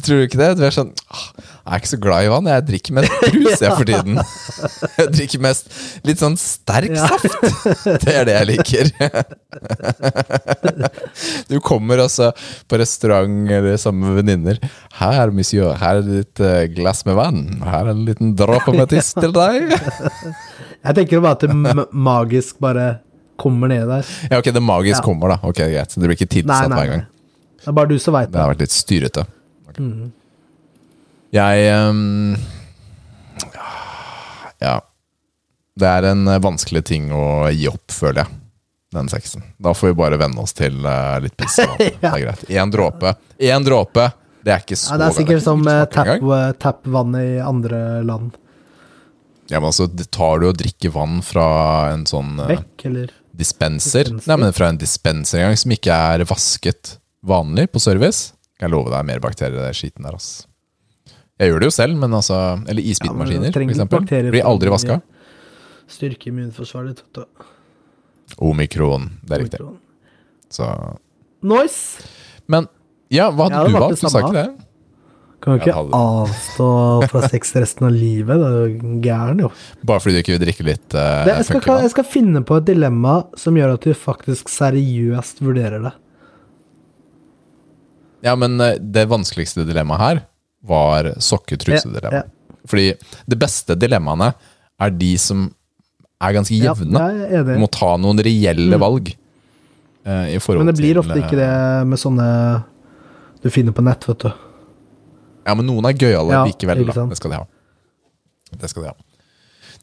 Tror du ikke det? Du er sånn «Ah, Jeg er ikke så glad i vann. Jeg drikker mest brus jeg for tiden. Jeg drikker mest litt sånn sterk saft. Det er det jeg liker. Du kommer altså på restaurant eller sammen med venninner. Her, monsieur, her er litt eh, glass med vann. Her er en liten dråpe med tiss til deg. Jeg tenker bare at det magisk bare kommer ned der. Ja, ok, det magisk Ja. kommer, da. Ok, Greit. Så det blir ikke Nei, nei, hver gang. Det er bare du som veit Det det. har vært litt styrete. Ok. Mhm. Jeg um, Ja. Det er en eh, vanskelig ting å gi opp, føler jeg. Den sexen. Da får vi bare venne oss til uh, litt piss. ja. Det er greit. Én dråpe. Én dråpe, det er ikke så Ja, det er sikkert som eh, ille smak tap- i andre land. Ja, men altså, Tar du og drikker vann fra en sånn uh, Bekk, eller dispenser Dispenser? Nei, men fra en dispenser en gang som ikke er vasket vanlig på service, kan jeg love deg mer bakterier i den skiten der, ass. Jeg gjør det jo selv, men altså Eller Ja, isbitmaskiner, ja, f.eks. Blir aldri vaska. styrke immunforsvaret ditt. Omikron, det er riktig. Så Nice! Men ja, hva Ja, hadde det du valgt? Du sa ikke det? Kan du ikke hadde... avstå fra sex resten av livet? Det er jo gæren, jo. Bare fordi du ikke vil drikke litt uh, Det, jeg, skal, jeg skal finne på et dilemma som gjør at du faktisk seriøst vurderer det. Ja, men eh, det vanskeligste dilemmaet her var sokketruseddilemma. Ja, Fordi det beste dilemmaene er de som er ganske jevne. Ja, er Du må ta noen reelle Mm. valg. eh, i forhold Men det blir til, ofte eh, ikke det med sånne du finner på nett, vet du. Ja, men noen er gøyale Ja, likevel. Da. Det skal de ha. Det skal de ha.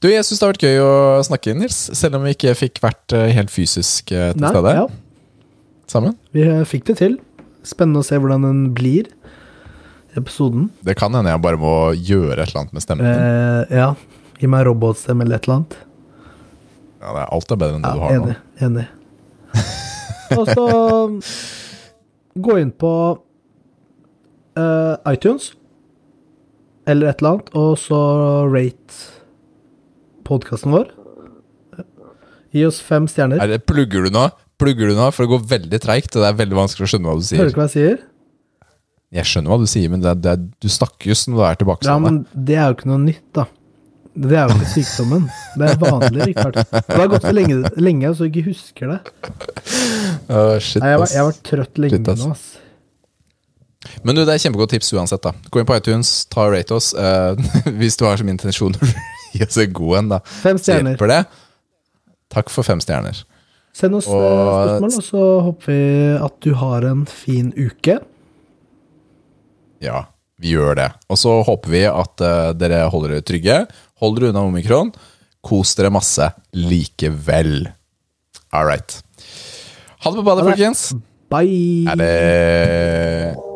Du, jeg syns det har vært gøy å snakke, Nils. Selv om vi ikke fikk vært eh, helt fysisk eh, til Nei, stede ja, sammen. vi eh, fikk det til. Spennende å se hvordan den blir, episoden. Det kan hende jeg bare må gjøre et eller annet med stemmen. Eh, ja. Gi meg robotstemme eller et eller annet. Ja, det er, alt er bedre enn det Ja, du har enig. nå. enig. Og så gå inn på uh, iTunes eller et eller annet, og så rate podkasten vår. Gi oss fem stjerner. Er det, plugger du nå? Plugger du nå? For det går veldig treigt, og det er veldig vanskelig å skjønne hva du sier. Hører du hva jeg sier? Jeg skjønner hva du sier, men det, er- det, er- du snakker jo som du er Ja, tilbakestående. men det er jo ikke noe nytt, da. Det er jo ikke sykdommen. Det er vanlig, Rikard. Det har gått så lenge, lenge så jeg ikke husker det. Oh, shit, Nei, jeg, var, jeg vært trøtt lenge Shit, nå, ass. Men du, det er kjempegodt tips uansett. da Gå inn på iTunes, ta og rate oss. Uh, hvis du har som intensjon å gi oss en god en, da. Fem stjerner. hjelper det. Takk for fem stjerner. Send oss eh, Og- spørsmål, og så håper vi at du har en fin uke. Ja, vi gjør det. Og så håper vi at eh, dere holder dere trygge. Hold dere unna omikron. Kos dere masse likevel. All right. Ha det på badet, folkens. Bye! Er det